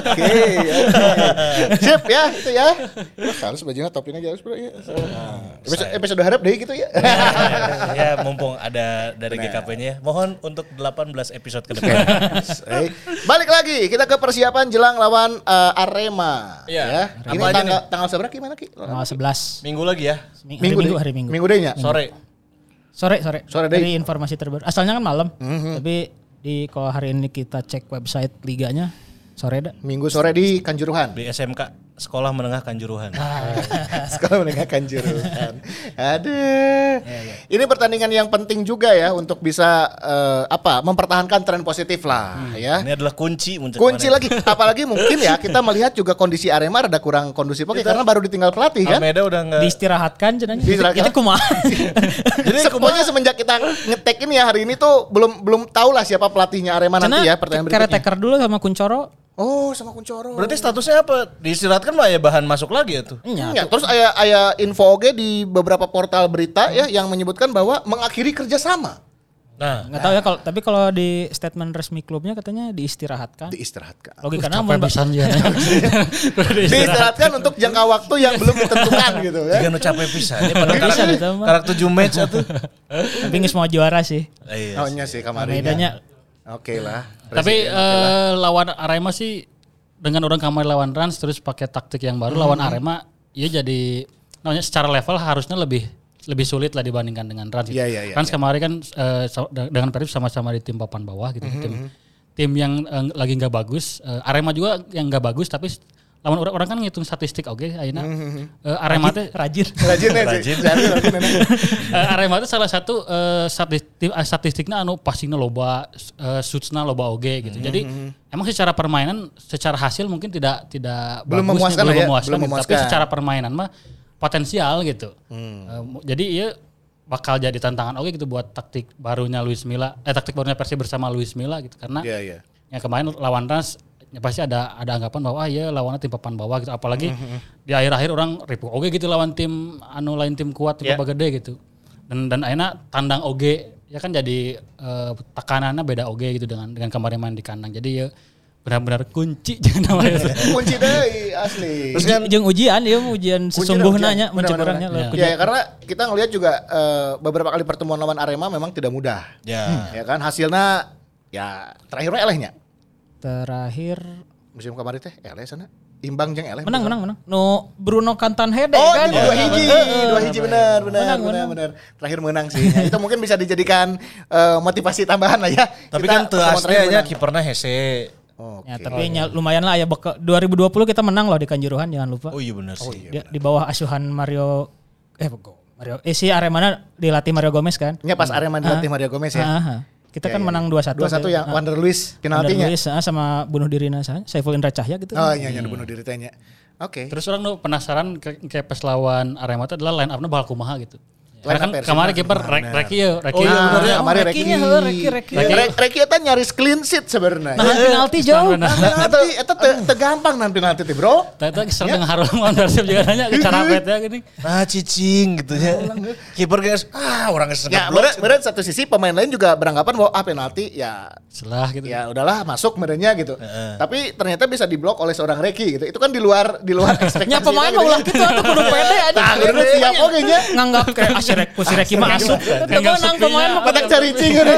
B: Oke, oke. Sip ya, itu ya. Wah, harus bajunya topin aja harus bro ya. Nah, episode, episode harap deh gitu ya.
C: ya, mumpung ada dari GKP-nya ya. Mohon untuk 18 episode ke depan.
B: Eh, Balik lagi, kita ke persiapan jelang lawan eh, Arema.
C: Iya.
B: Ya. Ini
C: Apa aja
B: tanggal tanggal seberapa gimana Ki?
D: Tanggal 11.
C: Minggu lagi ya.
D: Minggu, Minggu, hari Minggu.
B: Minggu deh nya.
C: Sore.
D: Sore, sore.
B: Sore deh.
D: Dari informasi terbaru. Asalnya kan malam. Tapi di kalau hari ini kita cek website liganya sore dah.
B: Minggu sore di Kanjuruhan.
C: Di SMK Sekolah Menengah Kanjuruhan.
B: Sekolah menengah Kanjuruhan. Aduh. Ini pertandingan yang penting juga ya untuk bisa eh, apa? mempertahankan tren positif lah ya.
C: Ini adalah kunci muncul
B: Kunci lagi, apalagi mungkin ya kita melihat juga kondisi Arema rada kurang kondusif oke karena baru ditinggal pelatih kan.
C: Almeida udah enggak
D: Diistirahatkan cenanya.
B: Diistirahatkan.
D: Itu kumaha.
B: Jadi pokoknya semenjak kita ngetek ini ya hari ini tuh belum belum tahu lah siapa pelatihnya Arema nanti ya pertandingan berikutnya.
D: Caretaker dulu sama Kuncoro.
B: Oh sama Kuncoro.
C: Berarti statusnya apa? Diistirahatkan mah ya bahan masuk lagi ya tuh.
D: Iya.
B: Ya, terus aya aya info oge di beberapa portal berita ya yang menyebutkan bahwa mengakhiri kerjasama.
C: Nah,
D: Nggak tahu ya kalau tapi kalau di statement resmi klubnya katanya diistirahatkan.
B: Diistirahatkan.
D: Logikanya mun-
E: pisan dia.
B: Diistirahatkan untuk jangka waktu yang belum ditentukan gitu ya.
C: Nu capek pisan. Ini pada
D: Bisa gitu mah.
C: karak 7 match atuh.
D: tapi nggak mau juara sih.
C: Iya.
B: Oh nya sih kemarin.
D: Medanya
B: Oke lah.
E: Tapi eh, lawan Arema sih dengan orang kamar lawan Rans terus pakai taktik yang baru lawan Arema, ya jadi namanya secara level harusnya lebih lebih sulit lah dibandingkan dengan Rans.
B: Iya, iya, iya,
E: Rans kemarin kan de- dengan Persib sama-sama di tim papan bawah gitu, tim tim yang eh, lagi nggak bagus. Eh, Arema juga yang nggak bagus tapi lawan orang, orang kan ngitung statistik oke, ayeuna eh, Arema teh
D: rajin.
B: Rajin ya sih. Rajin.
E: Eh, Arema itu salah satu eh, statistik, eh, statistiknya anu passingnya loba, uh, shootsnya loba oge gitu. Jadi emang secara permainan, secara hasil mungkin tidak tidak
B: Belum
E: bagus,
B: memuaskan
E: belum
B: ya,
E: memuaskan,
B: belum
E: gitu. tapi secara permainan mah potensial gitu. Eh, mu- jadi iya bakal jadi tantangan oke gitu buat taktik barunya Luis Milla, eh taktik barunya Persib bersama Luis Milla gitu karena
B: Iya, iya.
E: yang kemarin lawan Rans ya pasti ada ada anggapan bahwa ah, ya lawannya tim papan bawah gitu apalagi di akhir-akhir orang ribu oge gitu lawan tim anu lain tim kuat tim yeah. gede gitu dan dan akhirnya tandang oge ya kan jadi eh, tekanannya beda oge gitu dengan dengan kemarin main di kandang jadi ya benar-benar kunci jangan namanya
B: Kunci deh asli.
C: Terus kan
D: Jeung ujian ya ujian sesungguhnya
B: ujian.
D: nya lo.
B: Ya, ya, karena kita ngelihat juga eh, beberapa kali pertemuan lawan Arema memang tidak mudah.
C: ya.
B: Ya kan hasilnya ya terakhirnya elehnya.
D: Terakhir
B: Musim kemarin teh eleh sana. Imbang jeung eleh.
D: menang menang menang. No Bruno Cantanhede
B: Oh,
D: kan.
B: dua hiji, dua hiji benar, benar,
D: Menang,
B: benar,
D: menang.
B: benar. Terakhir menang sih. Ya, itu mungkin bisa dijadikan eh, motivasi tambahan lah ya.
C: Tapi
B: Kita
C: kan teu
B: pertemuan terakhir
C: aslinya
B: menang.
C: kipernya hese.
B: Oke.
D: Ya, tapi nya lumayan lah ya beka- 2020 kita menang loh di Kanjuruhan jangan lupa.
C: Oh iya benar sih.
D: Dia di bawah asuhan Mario eh go- Mario eh si Aremana dilatih Mario Gomez kan.
B: Nya pas Arema dilatih Mario Gomez ya.
D: Ah, ah. Kita
B: Ya,
D: kan
B: ya,
D: menang
B: ya.
D: 2-1.
B: 2-1 yang
D: Ah.
B: Wander Luis
D: Wander
B: penaltinya.
D: Luis, ah, sama bunuh diri saya Saiful Indra Cahya gitu.
B: Oh iya, yang bunuh diri tanya. Oke.
E: terus orang tuh penasaran ke- kayak pas lawan Arema itu adalah line up-nya bakal kumaha gitu
B: line
E: kan kemarin kiper? Rek- Reki ya, Reki.
B: Oh iya
E: ya.
B: ya, kemarin Reki.
D: Rekinya, heuh, Reki, Reki.
B: Reki Reki eta nyaris clean sheet sebenarnya.
D: Nah, penalti jauh.
B: Eta eta teu- teu gampang nan penalti teh, Bro.
E: Tadi tadi sering harus lawan Persib juga nanya ke carapet ya gini.
C: Ah cicing gitu ya. Kiper guys, ah orang geus
B: Ya, meren satu sisi pemain lain juga beranggapan bahwa ah penalti ya
E: Selah gitu.
B: ya udahlah masuk merennya gitu. Tapi ternyata bisa diblok oleh seorang Reki gitu. Itu kan di luar di luar ekspektasi.
D: Nya pemain
B: kita
D: mah
B: gitu.
D: ulah gitu atuh kudu pede aja.
B: Nah, kudu siap oge nya.
D: Nganggap kayak si Reki mah asup. Menang
E: sepinya.
D: pemain mah
B: Patak cari cing gitu.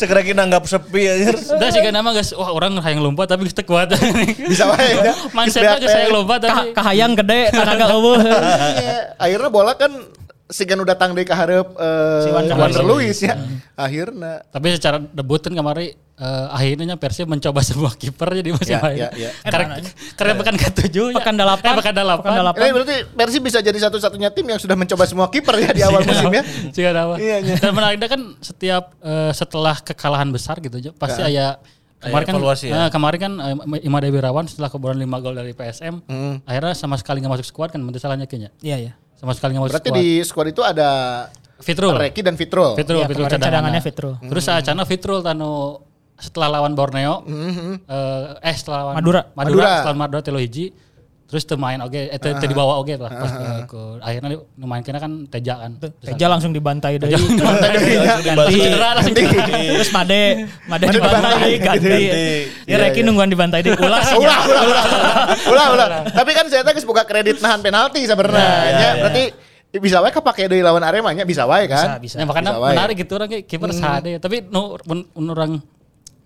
C: Cek Reki nanggap sepi aja.
E: Udah sih kan nama guys, wah orang hayang lompat tapi geus teu kuat.
B: Bisa wae ya.
E: Mindsetnya geus hayang lompat tapi
D: kahayang gede tenaga eueuh.
B: Iya, akhirnya bola kan sigan udah datang dari kaharep eh,
D: Si Wander. Luiz
B: ya. Akhirnya
E: tapi secara debut kan kemarin eh, akhirnya Persib mencoba semua kiper jadi musim
B: Ya,
E: lain.
B: ya, ya.
E: Karena karena pekan ke-7 nya.
D: Pekan delapan.
E: Eh, pekan delapan.
D: Pekan delapan.
B: ini berarti Persib bisa jadi satu-satunya tim yang sudah mencoba semua kiper ya di awal musim ya.
E: Jika ada apa.
B: Iya, iya.
E: Dan menariknya kan setiap eh, setelah kekalahan besar gitu aja pasti ada kemarin kan
C: evaluasi ya.
E: eh, kemarin kan eh, Imade Wirawan setelah kebobolan 5 gol dari PSM akhirnya sama sekali nggak masuk skuad kan nanti salahnya kayaknya
D: Iya iya.
E: sama sekali nggak masuk
B: Berarti
E: skuad
B: di squad itu ada
E: Fitrul
B: Reki dan Fitrul.
E: Fitrul
D: Iya,
E: Fitrul cadangannya
D: cadangannya Fitrul.
E: terus acana Fitrul tanu setelah lawan Borneo eh, eh setelah lawan
D: Madura.
E: Madura,
B: Madura.
E: setelah Madura telo hiji terus teu main oke eh teu teu dibawa oke lah pas ke, ke- akhirnya nu main kena kan Teja kan Terus
D: Teja langsung dibantai deui.
B: Bantai deui, ya.
D: Ganti.
E: Cedera langsung cedera.
D: Terus Made, Made dibantai
B: dibantai,
D: deui ganti. Ya Reki nungguan dibantai deui ulah sih.
B: Ulah, ulah, ulah. Ulah, ulah. Tapi kan saya geus buka kredit nahan penalti sebenarnya. Ya, berarti bisa wae kepake deui lawan Arema nya bisa wae kan?
D: Bisa, bisa.
E: Ya makanya
B: Bisa
E: menarik gitu orang kayak kiper sade tapi nu mun orang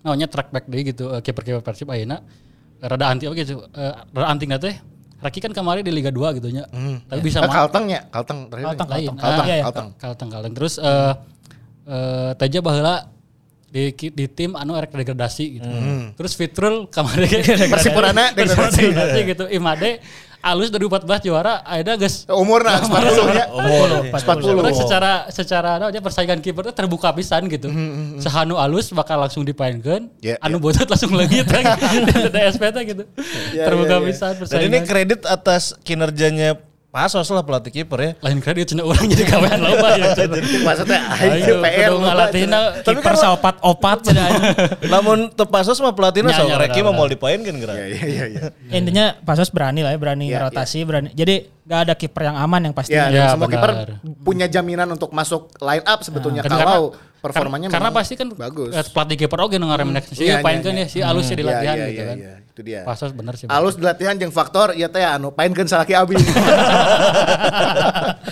E: namanya track back deh gitu eh, kiper-kiper Persib ayeuna rada anti oke gitu. Eh, rada anti teh Raki kan kemarin di Liga 2 gitu nya. Tapi bisa
B: Ah,
E: ma-
B: Kalteng ya, Kalteng terakhir.
D: Kalteng,
E: lain.
B: Kalteng, Kalteng,
E: Ah,
D: iya, iya.
B: Kalteng.
E: Kalteng Kalteng. Terus eh eh Teja baheula di di tim anu erek degradasi gitu. Terus Fitrul kemarin
B: Persipurana degradasi.
E: degradasi gitu. Imade alus 2014 juara akhirnya guys
B: Umurna 40 ya.
C: Umur.
B: 40.
E: Orang secara secara apa aja persaingan kiper itu terbuka pisan gitu. Sehanu alus bakal langsung dipainkan,
B: Ya,
E: anu botot langsung lagi kan. Di SPT gitu.
B: Ya,
E: terbuka
B: ya, ya.
E: pisan
C: Dan
E: persaingan.
C: ini kredit atas kinerjanya Pasos lah pelatih kiper ya.
E: lain kredit cenah orang jadi kawean loba ya.
B: Maksudnya
E: Ayo,
B: PR
E: ngalatihna
D: Kiper saopat-opat cenah.
C: Namun te Pasos mah pelatihnya
E: Ya,
C: sok
E: ya,
C: Reki mah mau dipainkan gerak.
B: Iya iya iya iya.
D: Intinya Pasos berani lah ya, berani
B: Iya,
D: rotasi, berani. Jadi gak ada kiper yang aman yang pasti.
B: Ya,
E: Ya,
B: dan semua kiper punya jaminan untuk masuk line up sebetulnya
E: Kan
B: kalau performanya
E: karena pasti kan
B: bagus.
E: eh, pelatih kiper oge nu ngaremenek sih
B: Iya,
E: pain
B: iya,
E: kan
B: iya.
E: ya si alus di
B: Iya,
E: latihan
B: iya,
E: gitu
B: iya,
E: kan.
B: Iya, itu dia.
E: Pasos bener sih.
B: Alus di latihan jeung faktor ya teh anu painkeun salaki abi.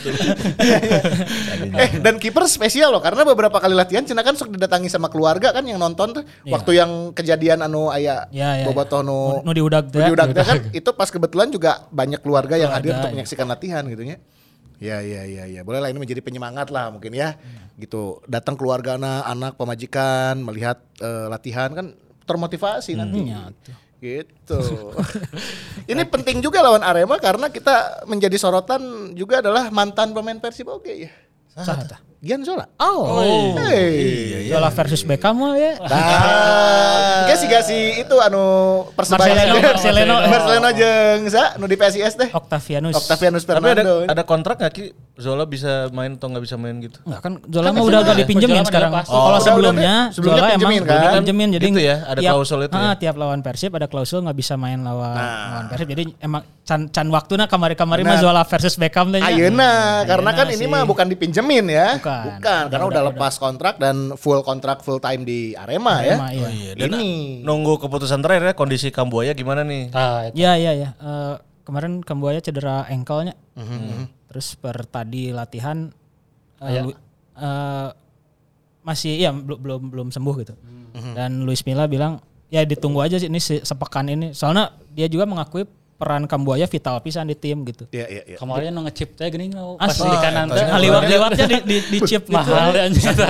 B: eh dan kiper spesial loh karena beberapa kali latihan cenah kan sok didatangi sama keluarga kan yang nonton tuh waktu yang kejadian anu aya
D: Iya, iya,
B: bobotoh nu
D: Nu diudag teh.
B: diudag kan itu pas kebetulan juga banyak keluarga yang hadir untuk
D: iya.
B: menyaksikan latihan gitu ya. Ya ya ya ya boleh lah ini menjadi penyemangat lah mungkin ya gitu datang keluarga anak anak pemajikan melihat eh, latihan kan termotivasi nanti gitu. Ini penting juga lawan Arema karena kita menjadi sorotan juga adalah mantan pemain Persib oke ya
D: Saha tah?
B: Gian Zola
D: Oh.
B: hey
D: Zola versus Beckham mah ya.
B: Nah, gak sih itu anu persebaya
D: Marcelino, Marcelino.
B: Marcelino jeung sa nu di PSIS teh.
D: Octavianus.
B: Octavianus
C: Tapi ada
B: Fernando.
C: ada kontrak nggak Ki? Zola bisa main atau nggak bisa main gitu?
D: Enggak kan Zola mah udah gak dipinjemin sekarang. kalau
B: Oh, udah,
D: sebelumnya
B: sebelumnya
D: Zola
B: pinjemin
D: emang
B: kan?
D: pinjemin jadi
C: Gitu ya, ada klausul itu ya?
D: ah, tiap lawan Persib ada klausul nggak bisa main lawan
B: Nah.
D: lawan Persib. Jadi emang can can waktuna kamari-kamari mah
B: Benar.
D: Zola versus Beckham teh nya.
B: Ayeuna karena kan ini mah bukan dipinjemin ya.
D: Bukan.
B: Karena
D: Udah,
B: udah,
D: udah,
B: lepas kontrak dan full kontrak full time di Arema,
D: Arema,
B: ya.
D: iya.
C: Dan
B: Ini
C: nunggu keputusan terakhir ya kondisi Kambuaya gimana nih?
E: Nah, itu.
D: Iya iya iya. Eh, kemarin Kambuaya cedera ankle-nya.
B: Mhm,
D: Terus per tadi latihan eh,
E: Aya.
D: Lu- eh, masih ya belum belum belum sembuh gitu.
B: Mhm.
D: Dan Luis Milla bilang ya ditunggu aja sih ini se- sepekan ini. Soalnya dia juga mengakui peran Kambuaya vital pisan di tim gitu.
B: Iya iya iya.
E: Kemarin nu ngechip teh gini nu pas
D: Asli.
E: di kanan teh.
D: Liwat-liwatnya di, di, di chip gitu.
E: mahal deh anjing eta.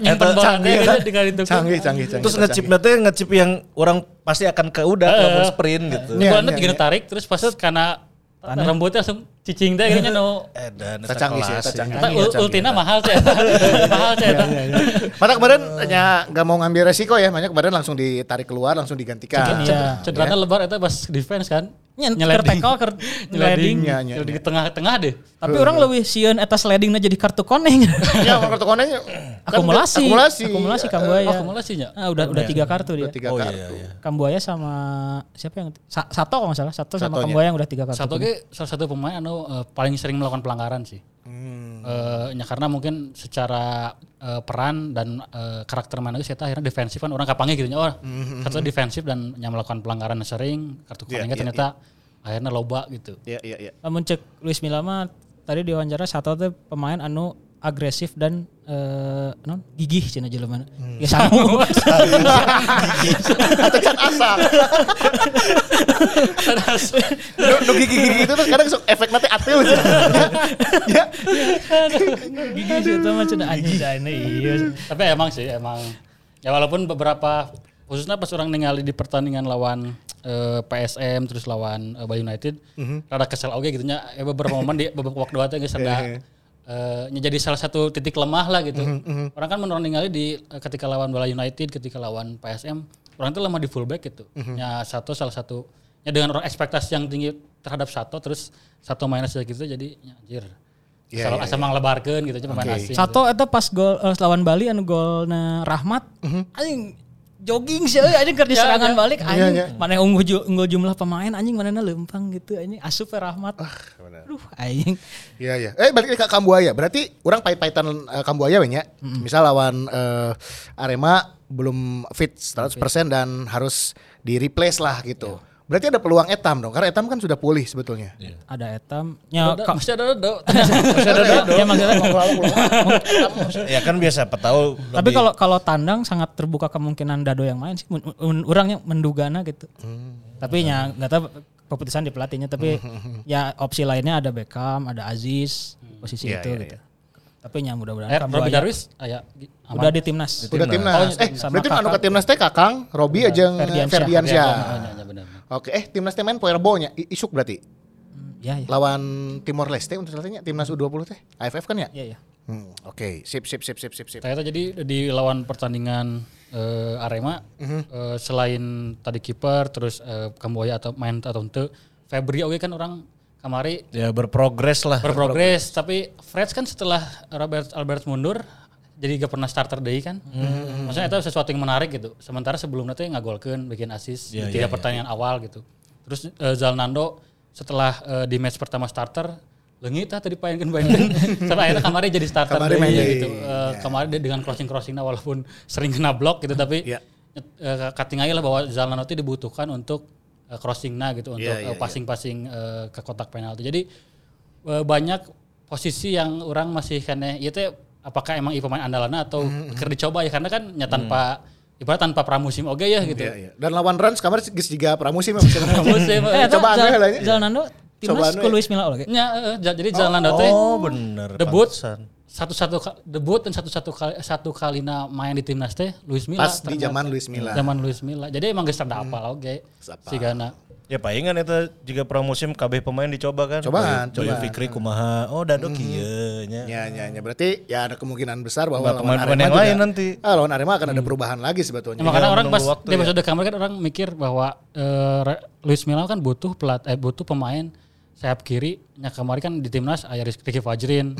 E: Nyimpen bola
B: Canggih,
E: teh di kali itu.
B: Canggih canggih canggih.
C: Terus ngechip nanti ngechip yang orang pasti akan ke udah mau sprint gitu.
B: Iya,
E: Bola
B: iya,
E: tiga
B: iya.
E: tarik terus pas karena rambutnya langsung cicing teh kayaknya nu
C: Eh dan
B: Eta canggih sih, eta canggih.
E: Eta
B: Canggih,
E: ul-
B: canggih,
E: ultina
B: eta.
E: mahal sih eta. Mahal sih eta.
B: Mata kemarin hanya nggak mau ngambil resiko ya, makanya kemarin langsung ditarik keluar, langsung digantikan.
D: Iya.
E: Cederanya lebar eta pas defense kan.
D: Nya keur
E: Nyeleding.
D: tackle sliding.
B: Nya, nya,
E: Di tengah-tengah deh.
D: Tapi orang lebih sieun eta slidingna jadi kartu koneng.
B: Ya, kartu konenya kan
D: akumulasi.
B: akumulasi.
D: Akumulasi Kambuaya.
E: Akumulasinya.
D: Ah, udah udah tiga kartu dia.
B: Udah tiga
C: Oh
B: kartu.
C: iya iya.
D: Kambuaya sama siapa yang Sa- Sato kalau nggak salah Sato sama. Kambuaya yang udah tiga kartu.
E: Satu ge salah satu pemain anu eh, paling sering melakukan pelanggaran sih. Eh, ya karena mungkin secara eh, peran dan eh, karakter mana saya akhirnya defensif kan orang kapangi gitu oh satu defensif dan yang melakukan pelanggaran sering kartu
B: Iya,
E: kuningnya
B: iya,
E: ternyata akhirnya loba gitu.
B: Iya, iya, iya.
D: Namun cek Luis Milla mah tadi di wawancara Sato teh pemain anu agresif dan eh non gigih cenah jelema. Ya sangu.
B: Atau can asa. Nu nu gigi-gigi itu tuh kadang sok efek nanti atil sih. Ya.
D: gigih itu mah cenah anjing cenah iya.
E: Tapi emang sih emang ya walaupun beberapa khususnya pas orang ningali di pertandingan lawan eh, PSM terus lawan eh, Bali United rada kesel oke gitu nya eh, beberapa momen di beberapa waktu itu geus eh, nya jadi salah satu titik lemah lah gitu. Orang kan menurut ningali di eh, ketika lawan Bali United, ketika lawan PSM, orang itu lemah di fullback gitu. Ya satu salah satu ya dengan orang ekspektasi yang tinggi terhadap satu terus satu minus gitu jadi ya, anjir.
B: Iya,
E: Asal
B: iya,
E: asal manglebarkeun gitu aja pemain asing.
D: Sato eta pas gol eh, lawan Bali anu golna Rahmat anjing jogging sih euy anjing keur di serangan balik anjing mana unggul ju- unggul jumlah pemain anjing mana lempang gitu anjing asup Rahmat. Aduh anjing.
B: Iya, iya. Eh balik ke Kambuaya. Berarti orang pahit-pahitan eh, Kambuaya we nya. Misal lawan eh, Arema belum fit 100% dan harus di replace lah gitu. Berarti ada peluang Etam dong. Karena Etam kan sudah pulih sebetulnya.
D: Ada etam. Ya
E: Ada- masih ada ada.
D: ya maksudnya
C: Ya kan biasa petau
D: Tapi kalau kalau tandang sangat terbuka kemungkinan Dado yang main sih. Orangnya mendugana gitu. Tapi ya nggak tahu keputusan di pelatihnya. Tapi ya opsi lainnya ada Beckham, ada Aziz posisi
B: Iya,
D: itu
B: iya,
D: gitu. Tapi ya mudah-mudahan
E: Eh, Robi Darwis aya
D: udah di timnas.
B: Udah timnas. Eh,
D: sama
B: berarti anu ke timnas teh Kakang, Robi aja
D: Ferdiansyah.
B: Ferdiansyah.
E: Iya, iya.
B: Oke, eh timnas teh main poe Rebo nya. Isuk berarti.
D: Ya ya.
B: Lawan Timor Leste untuk salahnya timnas U20 teh. AFF kan ya?
D: Iya ya.
B: Hmm, oke, sip sip sip sip sip sip.
E: Ternyata jadi di lawan pertandingan eh, Arema eh, selain tadi kiper terus eh, Kamboya atau main atau ente Febri oke kan orang kamari
C: ya berprogres lah.
E: berprogres tapi Freds kan setelah Robert Albert mundur jadi gak pernah starter deh kan. Maksudnya itu sesuatu yang menarik gitu. Sementara sebelumnya tuh ngagolkeun bikin assist
C: Iya,
E: di tiga pertandingan awal gitu. Terus eh, Zalnando setelah eh, di match pertama starter leungit tah tadi paenkeun paenkeun sampai akhirnya kamari jadi starter
B: Kamari
E: deui
B: main
E: gitu. Eh, Kemarin dia dengan crossing crossingnya walaupun sering kena blok gitu tapi
B: Iya.
E: eh, katingai lah bahwa Zalnando itu dibutuhkan untuk eh, crossingnya gitu untuk
B: Iya, iya,
E: eh, passing-passing eh, ke kotak penalti. Jadi eh, banyak posisi yang orang masih kene itu apakah emang ieu pemain andalannya atau
B: Mm-hmm.
E: keur dicoba ya karena kan nya tanpa ibarat tanpa pramusim oke ya gitu.
B: Iya, iya. Dan lawan Rans kamar geus jiga pramusim ya, maksudnya.
E: Pramusim.
D: Eh,
B: Coba anu lah nya.
D: Zalnando timnas ku
B: ya.
D: Luis Milla oke.
E: Nya, eh, ja- jadi Zalando teh
C: Oh bener.
E: debut satu-satu debut dan satu-satu kali satu kalina main di timnas teh Luis Milla.
B: Pas di zaman Luis Milla.
E: Zaman Luis Milla. Jadi emang geus rada apal oge.
B: Apal.
C: Ya palingan itu jika pramusim KB pemain dicoba kan.
B: Cobaan,
C: Bayu- Bayu. Fikri kumaha. Oh Dado kieu nya.
B: Ya, ya, ya. Berarti ya ada kemungkinan besar bahwa lawan
C: pemain-pemain
B: Arema
C: yang
B: juga-
C: lain nanti.
B: Ah, lawan Arema akan ada perubahan lagi sebetulnya.
E: Ya, makanya
C: Tinggal
E: orang pas
C: waktu
E: di
C: ya.
E: kemarin kan orang mikir bahwa Re- Luis Milla kan butuh pelat eh butuh pemain sayap kiri. Nya kemarin kan di timnas ada Rizky Fajrin,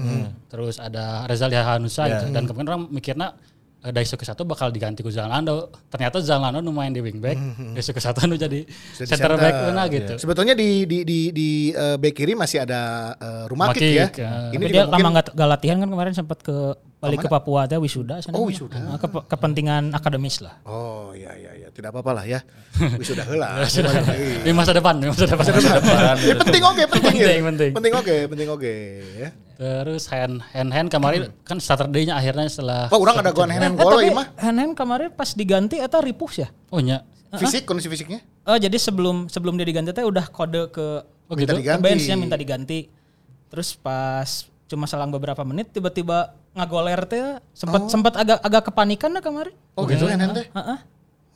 E: terus ada Rezal Hanusa gitu. Dan kemudian orang mikirnya Daisuke satu bakal diganti ku Zalando. Ternyata Zalando nu main di wingback, Daisuke satu nu jadi
B: Jadi
E: center back mana
B: Iya.
E: gitu.
B: Sebetulnya di di di di eh, back kiri masih ada uh, Rumakik
E: Rumakik,
B: ya.
E: ya.
B: Ini
D: dia
B: mungkin
D: lama nggak latihan kan kemarin sempat ke balik ke Papua teh wisuda sana.
B: Oh, wisuda.
D: Nah, ke- kepentingan akademis lah.
B: Oh iya iya iya, tidak apa-apa lah ya. Wisuda heula.
E: Di masa depan, di masa depan.
B: Ya penting oke, penting ya.
E: Penting, penting.
B: Penting oke, penting oke ya.
E: Terus hand hand hand kemarin kan Saturday-nya akhirnya setelah
B: Wah, orang ada goan hand
D: Eh,
B: gol
D: tapi
B: ieu mah.
D: Henen kemarin pas diganti eta ripuh ya.
E: Oh nya.
B: Fisik kondisi fisiknya.
D: Oh jadi sebelum sebelum dia diganti teh udah kode ke
E: Oh gitu.
D: ke benchnya minta diganti. Terus pas cuma selang beberapa menit tiba-tiba ngagoler teh sempat sempat agak agak kepanikan lah kemarin.
B: Oh gitu hand teh.
D: Heeh.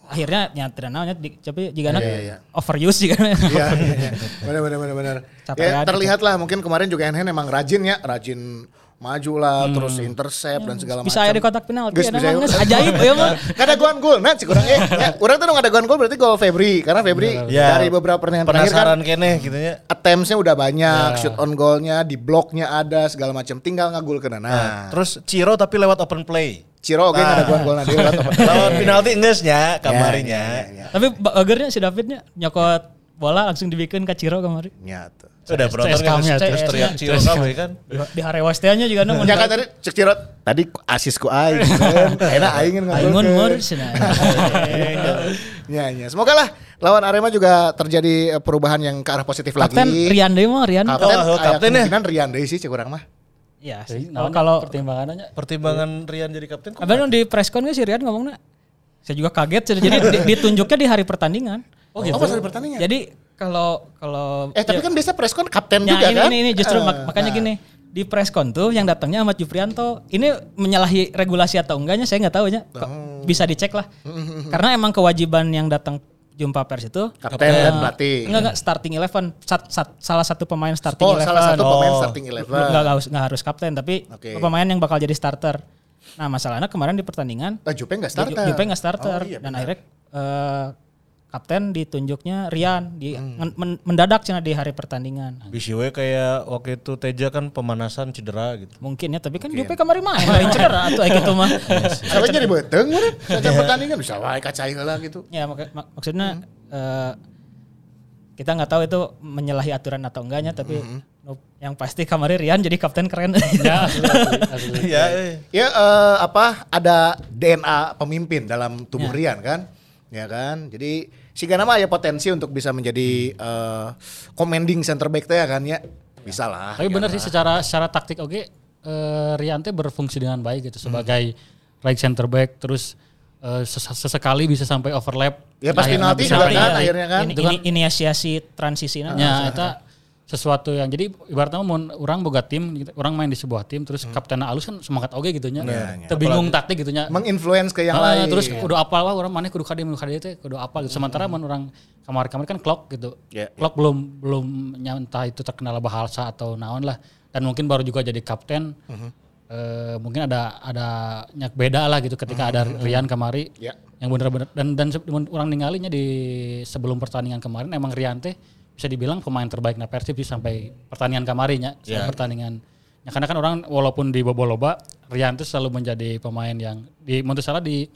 D: Akhirnya ya tidak naon nya, di- tapi jika
B: Iya, iya, iya.
D: overuse juga.
B: Iya, iya, benar benar benar benar. Ya, terlihat lah mungkin kemarin juga Enhen emang rajin ya, rajin maju lah, terus intercept dan segala macam.
D: Bisa di kotak penalti ya
B: bisa
D: namanya
B: ya.
D: ajaib ya mah.
B: Kada guan gol, nah kurang eh, ya, orang tuh dong ada guan gol berarti gol Febri karena Febri
C: Ya,
B: dari beberapa pertandingan terakhir kan
C: penasaran kene gitu ya.
B: attempts-nya udah banyak, shoot on goalnya, di bloknya ada segala macam, tinggal ngagul kena. Nah,
C: Nah, terus Ciro tapi lewat open play.
B: Ciro oke ada guan gol nanti lewat open play.
C: Lawan penalti enggaknya kamarinya.
B: Ya, ya, ya,
D: Tapi bagernya si Davidnya nyokot bola langsung dibikin ke Ciro kemarin.
B: ya. Ya.
C: Sudah penonton kan
E: ya,
C: terus
D: CSKM.
C: teriak Ciro kabeh kan.
D: Di, di Harewasteanya juga namun.
B: Ya kan tadi cek Ciro tadi asis ku aing kan. Enak aing kan
D: Aing mun mur cenah.
B: Ya, ya. Semoga lah lawan Arema juga terjadi eh, perubahan yang ke arah positif
D: Kapten
B: lagi.
D: Rian deui mah Rian.
B: Kapten,
C: Oh, oh, kapten ya?
B: kemungkinan Rian deui sih cek urang mah.
D: Iya sih.
E: naon
D: kalau
E: pertimbangannya
C: Pertimbangan Rian jadi kapten kok.
D: Abang di press con si Rian ngomongnya saya juga kaget jadi di- ditunjuknya di hari pertandingan.
B: Oh, gitu. pas ada pertandingan.
D: Jadi kalau kalau
B: Eh tapi
D: ya-
B: kan biasa preskon kapten
D: Ya,
B: juga
D: ini,
B: kan?
D: ini ini justru mak-
B: Eh,
D: makanya
B: nah.
D: gini di preskon tuh yang datangnya Ahmad Jufrianto ini menyalahi regulasi atau enggaknya saya nggak tahu ya
B: Oh.
D: bisa dicek lah karena emang kewajiban yang datang jumpa pers itu
B: Kapten dan pelatih.
D: enggak enggak starting eleven Sat- sat- salah satu pemain starting
B: Oh,
D: eleven
B: salah satu pemain
C: Oh.
B: starting eleven.
D: enggak, enggak, harus- enggak harus kapten tapi
B: Oke.
D: pemain yang bakal jadi starter nah masalahnya kemarin di pertandingan
B: Ah, Jupe nggak starter.
D: Jupe nggak starter
B: Oh, iya,
D: dan
B: benar.
D: akhirnya eh, kapten ditunjuknya Rian di
B: Hmm.
D: men- men- mendadak cina di hari pertandingan
C: Bisa we kayak waktu itu Teja kan pemanasan cedera gitu.
D: Mungkin ya, tapi kan Jupe kemarin main lain cedera atau kayak gitu mah.
B: Salah jadi beteng meureun. Saja pertandingan bisa wae kacai heula gitu.
D: ya mak- mak- maksudnya eh, kita nggak tahu itu menyalahi aturan atau enggaknya, tapi no- yang pasti kemarin Rian jadi kapten keren.
E: ya asli, asli, asli.
C: Iya, eh.
B: Ya eh, apa ada DNA pemimpin dalam tubuh Rian kan? Ya kan? Jadi si nama ya potensi untuk bisa menjadi eh, commanding center back teh ya kan ya. Bisa lah.
E: Tapi benar sih secara secara taktik oke eh, Riante berfungsi dengan baik gitu sebagai right center back terus eh, ses- sesekali bisa sampai overlap.
B: Ya, pas
E: Akhirnya
B: penalti
E: bisa
B: juga kan akhirnya kan.
D: Ini,
E: kan-
D: ini inisiasi transisi
E: Ya, itu sesuatu yang jadi ibaratnya mau orang boga tim gitu, orang main di sebuah tim terus kapten alus kan semangat oge gitu nya. Teu bingung taktik gitu nya.
B: Menginfluence ke yang
E: Ah,
B: lain.
E: terus kudu apal wah orang mana kudu kade kudu kade teh kudu apal gitu. Sementara mun orang kamar-kamar kan clock gitu.
B: Ya,
E: Clock belum belum nyantah itu terkenal bahasa atau naon lah dan mungkin baru juga jadi kapten. Eh, mungkin ada ada nyak beda lah gitu ketika ada Rian kemari
B: Ya.
E: yang bener-bener dan dan orang ninggalinya di sebelum pertandingan kemarin emang Rian teh bisa dibilang pemain terbaik na Persib sih sampai pertandingan kemarinnya sampai pertandingan ya karena kan orang walaupun di bobo loba Rian tuh selalu menjadi pemain yang di menurut salah di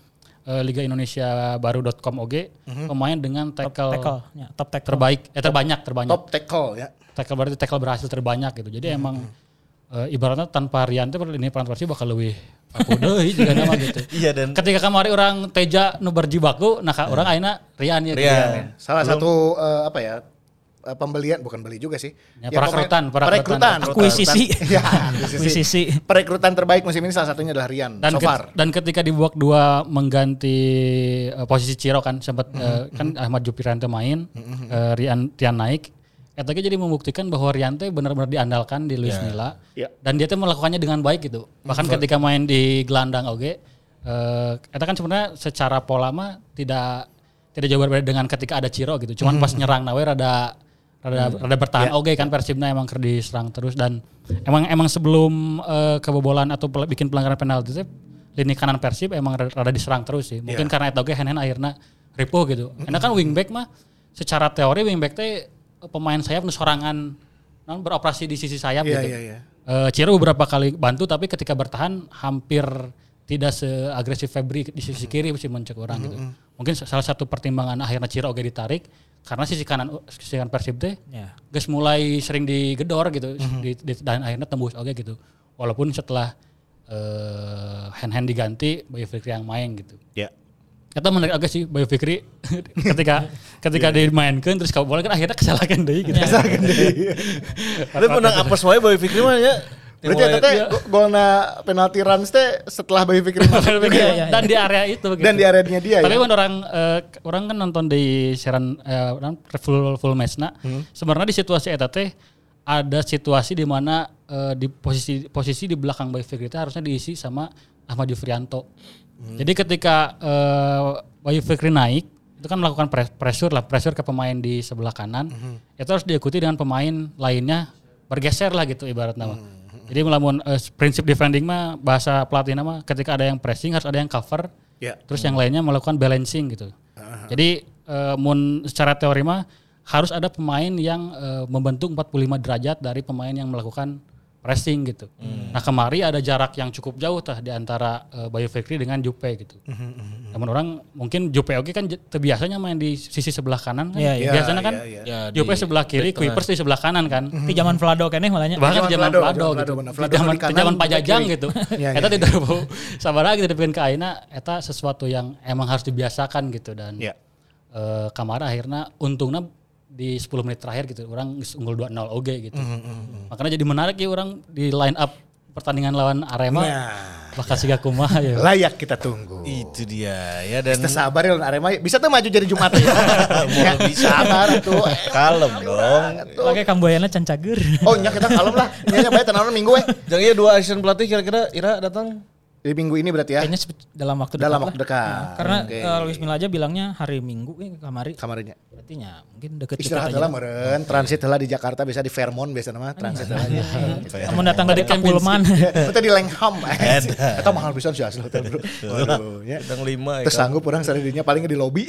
E: eh, Liga Indonesia baru.com oge pemain dengan tackle,
D: tackle, ya, top tackle.
E: terbaik eh terbanyak terbanyak
B: top tackle ya.
E: tackle berarti tackle berhasil terbanyak gitu. Jadi emang eh, ibaratnya tanpa Rian teh ini peran Persib bakal lebih aku deui juga nama gitu.
C: Iya dan
E: Ketika kemarin orang Teja nu berjibaku, nah ka orang aina Rian ya.
C: Rian.
B: Salah satu eh, apa ya? Eh, pembelian bukan beli juga sih.
E: Ya, perekrutan, perekrutan.
B: perekrutan,
D: Akuisisi.
B: Ya, akuisisi. Perekrutan terbaik musim ini salah satunya adalah Rian
E: Dan,
B: so
E: ket-
B: far.
E: dan ketika di babak dua mengganti eh, posisi Ciro kan sempat eh, kan Ahmad Jupiranto main, eh, Rian Rian naik. Eta ge jadi membuktikan bahwa Rian teh benar-benar diandalkan di Luis Milla.
B: Ya.
E: Dan dia tuh melakukannya dengan baik gitu. Bahkan ketika main di gelandang oge eh eta kan sebenarnya secara pola mah tidak tidak jauh berbeda dengan ketika ada Ciro gitu. Cuman pas nyerang nawe rada rada rada bertahan oge kan Persibna emang diserang terus dan emang emang sebelum eh, kebobolan atau pel- bikin pelanggaran penalti itu lini kanan Persib emang rada, rada diserang terus sih. Mungkin karena eta oge hen-hen akhirnya ripuh gitu. Karena kan wingback mah secara teori wingback teh pemain sayap nu sorangan non beroperasi di sisi sayap
B: Iya,
E: gitu.
B: iya, iya.
E: Eh, Ciro beberapa kali bantu tapi ketika bertahan hampir tidak seagresif Febri di sisi kiri mesti mencek orang gitu. Mungkin salah satu pertimbangan akhirnya Ciro oge ditarik karena sisi kanan sisi kanan Persib teh
D: Ya.
E: geus mulai sering digedor gitu di, di- dan akhirnya tembus oge gitu. Walaupun setelah eh hand hand diganti Bayu Fikri yang main gitu.
B: Ya.
E: Kata menarik agak sih Bayu Fikri ketika ketika dimainkan terus kalau bola kan akhirnya kesalahan deh gitu.
C: Tapi menang apes wae Boy Fikri mah ya.
B: Berarti eta teh go- golna penalti runs teh setelah Bayu Fikri masuk.
D: Iya, iya,
E: dan di area itu gitu.
B: Dan di areanya dia
E: Tapi
B: ya.
E: kan orang eh, orang kan nonton di siaran orang full full match nah. Sebenarnya di situasi eta teh ada situasi di mana eh, di posisi posisi di belakang Bayu Fikri itu harusnya diisi sama Ahmad Yufrianto. Jadi ketika eh, Bayu Fikri naik itu kan melakukan pres- pressure lah, pressure ke pemain di sebelah kanan. Itu harus diikuti dengan pemain lainnya bergeser lah gitu ibarat nama. Jadi melamun eh, prinsip defending mah bahasa pelatih mah ketika ada yang pressing harus ada yang cover.
B: Ya.
E: Terus yang lainnya melakukan balancing gitu. Jadi eh, mun secara teori mah harus ada pemain yang eh, membentuk 45 derajat dari pemain yang melakukan pressing gitu. Nah kemari ada jarak yang cukup jauh tah di antara eh, Bayu Fikri dengan Jupe gitu. Namun orang mungkin Jupe oke kan j- biasanya main di sisi sebelah kanan kan.
D: Iya, iya.
E: Biasanya kan
B: Iya, iya.
C: Ya,
E: Jupe
C: di-
E: sebelah kiri, Kuipers di sebelah kanan kan.
D: Di zaman Vlado keneh malahnya.
E: Bahkan
B: Zaman
E: di zaman
B: Vlado,
E: gitu. Di zaman
B: di
E: zaman Pajajang gitu.
B: Iya,
E: Eta
B: iya.
E: tidak mau sabar gitu dipikeun ka ayeuna eta sesuatu yang emang harus dibiasakan gitu dan
B: Iya.
E: eh, kamara akhirnya untungnya di 10 menit terakhir gitu orang unggul 2-0 oge gitu.
B: Mm-hmm,
E: Makanya jadi menarik ya orang di line up pertandingan lawan Arema
B: Nah.
E: bakal siga kumaha ya.
B: Layak kita tunggu.
C: Itu dia ya dan
B: Kita sabar ya lawan Arema. Bisa tuh maju jadi Jumat ya. ya bisa sabar tuh.
C: kalem dong.
D: Pakai kamboyana can cager.
B: Oh nya kita kalem lah. Nya bae tenanan minggu we.
C: Jangan iya dua asisten pelatih kira-kira Ira datang.
B: Di minggu ini berarti ya.
D: Kayaknya dalam waktu dekat.
B: Dalam waktu dekat.
D: Nah, karena
B: Oke.
D: eh, Luis Milla aja bilangnya hari Minggu eh, kamari.
B: Kamarnya.
D: Berarti nya mungkin deket-deket
B: Istirahat
D: aja.
B: lah meren. Transit lah di Jakarta bisa di Fairmont biasa nama transit lah.
D: Kamu datang dari Kapulman.
B: Kita di Lengham. Kita mahal bisa sih asli hotel bro. Waduh, ya.
C: Sedang lima ya.
B: Terus sanggup orang saridinya paling di lobby.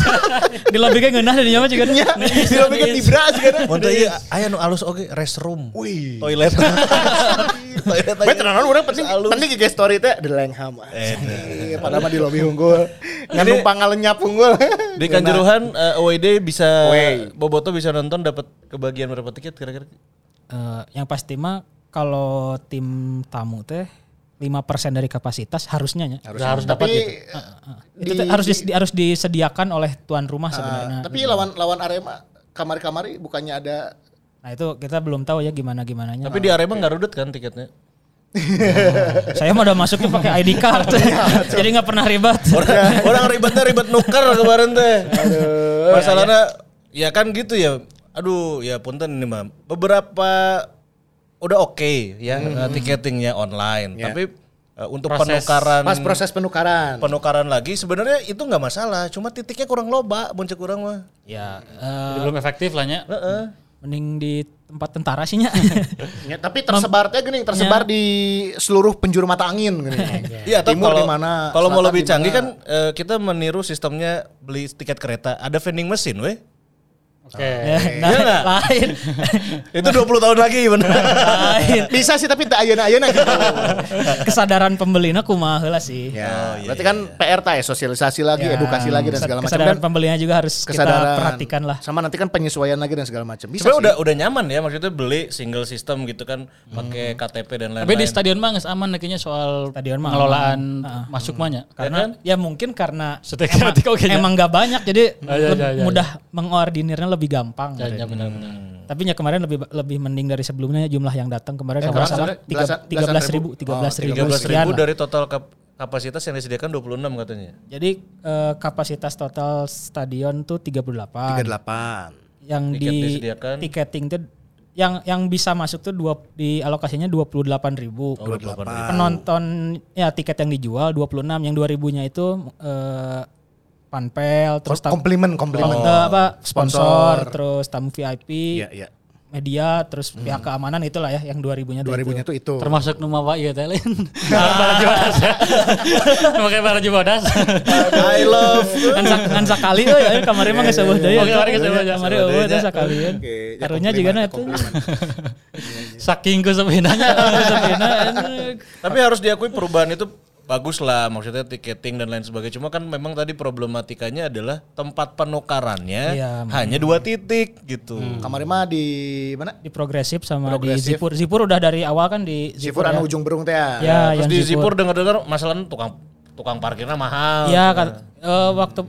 D: di lobby kayak ngeunah dari nyawa juga.
B: Nya, di lobby kan di bra sih kan.
C: Mun ieu aya nu alus oge restroom.
B: Wih.
C: Toilet.
B: Bae tenanan orang penting penting ge story teh di Lengham.
C: Eh.
B: Padahal mah di lobby unggul. Ngan numpang ngalenyap unggul.
C: Di Kanjuruhan eh, away day bisa
B: Away.
C: Boboto bisa nonton dapat kebagian berapa tiket kira-kira?
D: Eh, yang pasti mah kalau tim tamu teh 5% dari kapasitas harusnya ya.
E: Harus dapat
B: Tapi
E: gitu.
D: Itu teh harus dis- harus disediakan oleh tuan rumah sebenarnya.
B: tapi lawan lawan Arema kamari-kamari bukannya ada
D: Nah itu kita belum tahu ya gimana gimananya.
C: Tapi di Arema nggak rudet kan tiketnya?
D: Saya mah udah masuknya pakai ID card, jadi nggak pernah ribet.
C: Orang, orang ribetnya ribet nuker kemarin teh. Masalahnya ya kan gitu ya. Aduh ya punten ini mah. Beberapa udah oke ya eh, tiketingnya online.
B: Ya.
C: Tapi eh, untuk
E: Proses-
C: penukaran
B: pas proses penukaran.
C: penukaran lagi sebenarnya itu nggak masalah. Cuma titiknya kurang loba, muncul kurang mah.
D: Ya,
E: Jadi belum efektif lah nya.
C: Heeh.
D: Mending di tempat tentara sih.
B: Ya, tapi tersebar teh gini, tersebar di seluruh penjuru mata angin gini.
C: Iya, atau
B: Timur di mana,
C: kalau mau lebih canggih kan eh, kita meniru sistemnya beli tiket kereta, ada vending mesin, weh.
E: Oke.
D: nah,
C: Iya nggak?
D: lain.
C: Itu 20 tahun lagi bener.
D: lain.
B: Bisa sih tapi tak ayeuna-ayeuna gitu.
D: Kesadaran pembelinya kumaha heula sih.
B: ya, berarti kan PR tah ya, sosialisasi lagi,
D: Ya,
B: edukasi lagi dan segala macam
D: Kesadaran
B: dan
D: pembelinya juga harus
B: kesadaran
D: kita perhatikan lah.
B: Sama nanti kan penyesuaian lagi dan segala macam. Bisa
C: Sebenarnya udah udah nyaman ya maksudnya beli single system gitu kan, pakai KTP dan lain-lain.
E: Tapi di stadion mah aman kayaknya soal
D: Stadion mah
E: pengelolaan
D: aman.
E: masuk mahnya.
D: Karena ya mungkin karena emang,
E: ya.
D: emang gak banyak jadi
E: Ah, ya,
D: leb-
E: ya, ya,
D: mudah mengordinirnya lebih gampang.
E: Ya, ya benar-benar.
D: Tapi ya kemarin lebih lebih mending dari sebelumnya jumlah yang datang kemarin
B: Eh,
D: kalau salah tiga belas ribu, tiga belas ribu,
C: 13
D: sekian
C: ribu
D: lah.
C: dari total kap- kapasitas yang disediakan 26 katanya.
D: Jadi eh, kapasitas total stadion tuh 38.
B: 38.
D: Yang
C: Tiket
D: di
C: disediakan.
D: tiketing tuh yang yang bisa masuk tuh dua di alokasinya 28 ribu.
C: Oh, 28 ribu.
D: Penonton ya tiket yang dijual 26, yang 2000-nya itu eh, panpel terus tam-
B: komplimen komplimen.
D: eh, apa sponsor,
B: Sponsor.
D: terus tamu VIP,
B: Iya, iya.
D: media, terus pihak keamanan itulah ya yang 2000-nya tuh
B: 2000-nya tuh itu.
E: Termasuk nu mawa ieu teh lain. Baju bodas. Pakai baju bodas.
C: I love
D: kan, sak- kan sakali euy ya kamari mah geus eueuh deui.
E: Oke, kamari geus eueuh.
D: Kamari eueuh teh sakali.
B: Ya
D: Karunya juga na
B: komplimen,
D: itu.
E: Saking ku sepinanya.
D: Sepina.
C: Tapi harus diakui perubahan itu bagus lah maksudnya tiketing dan lain sebagainya. Cuma kan memang tadi problematikanya adalah tempat penukarannya
D: Iya,
C: hanya dua titik gitu.
B: Kemarin mah di mana?
D: di progresif sama
B: Progresif.
D: di Zipur. Zipur udah dari awal kan di
B: Sipur
D: ya.
B: anu ujung berung teh ya.
D: Ya,
C: Terus
D: yang
C: di Zipur dengar-dengar masalahnya tukang tukang parkirnya mahal.
D: Ya kan eh, waktu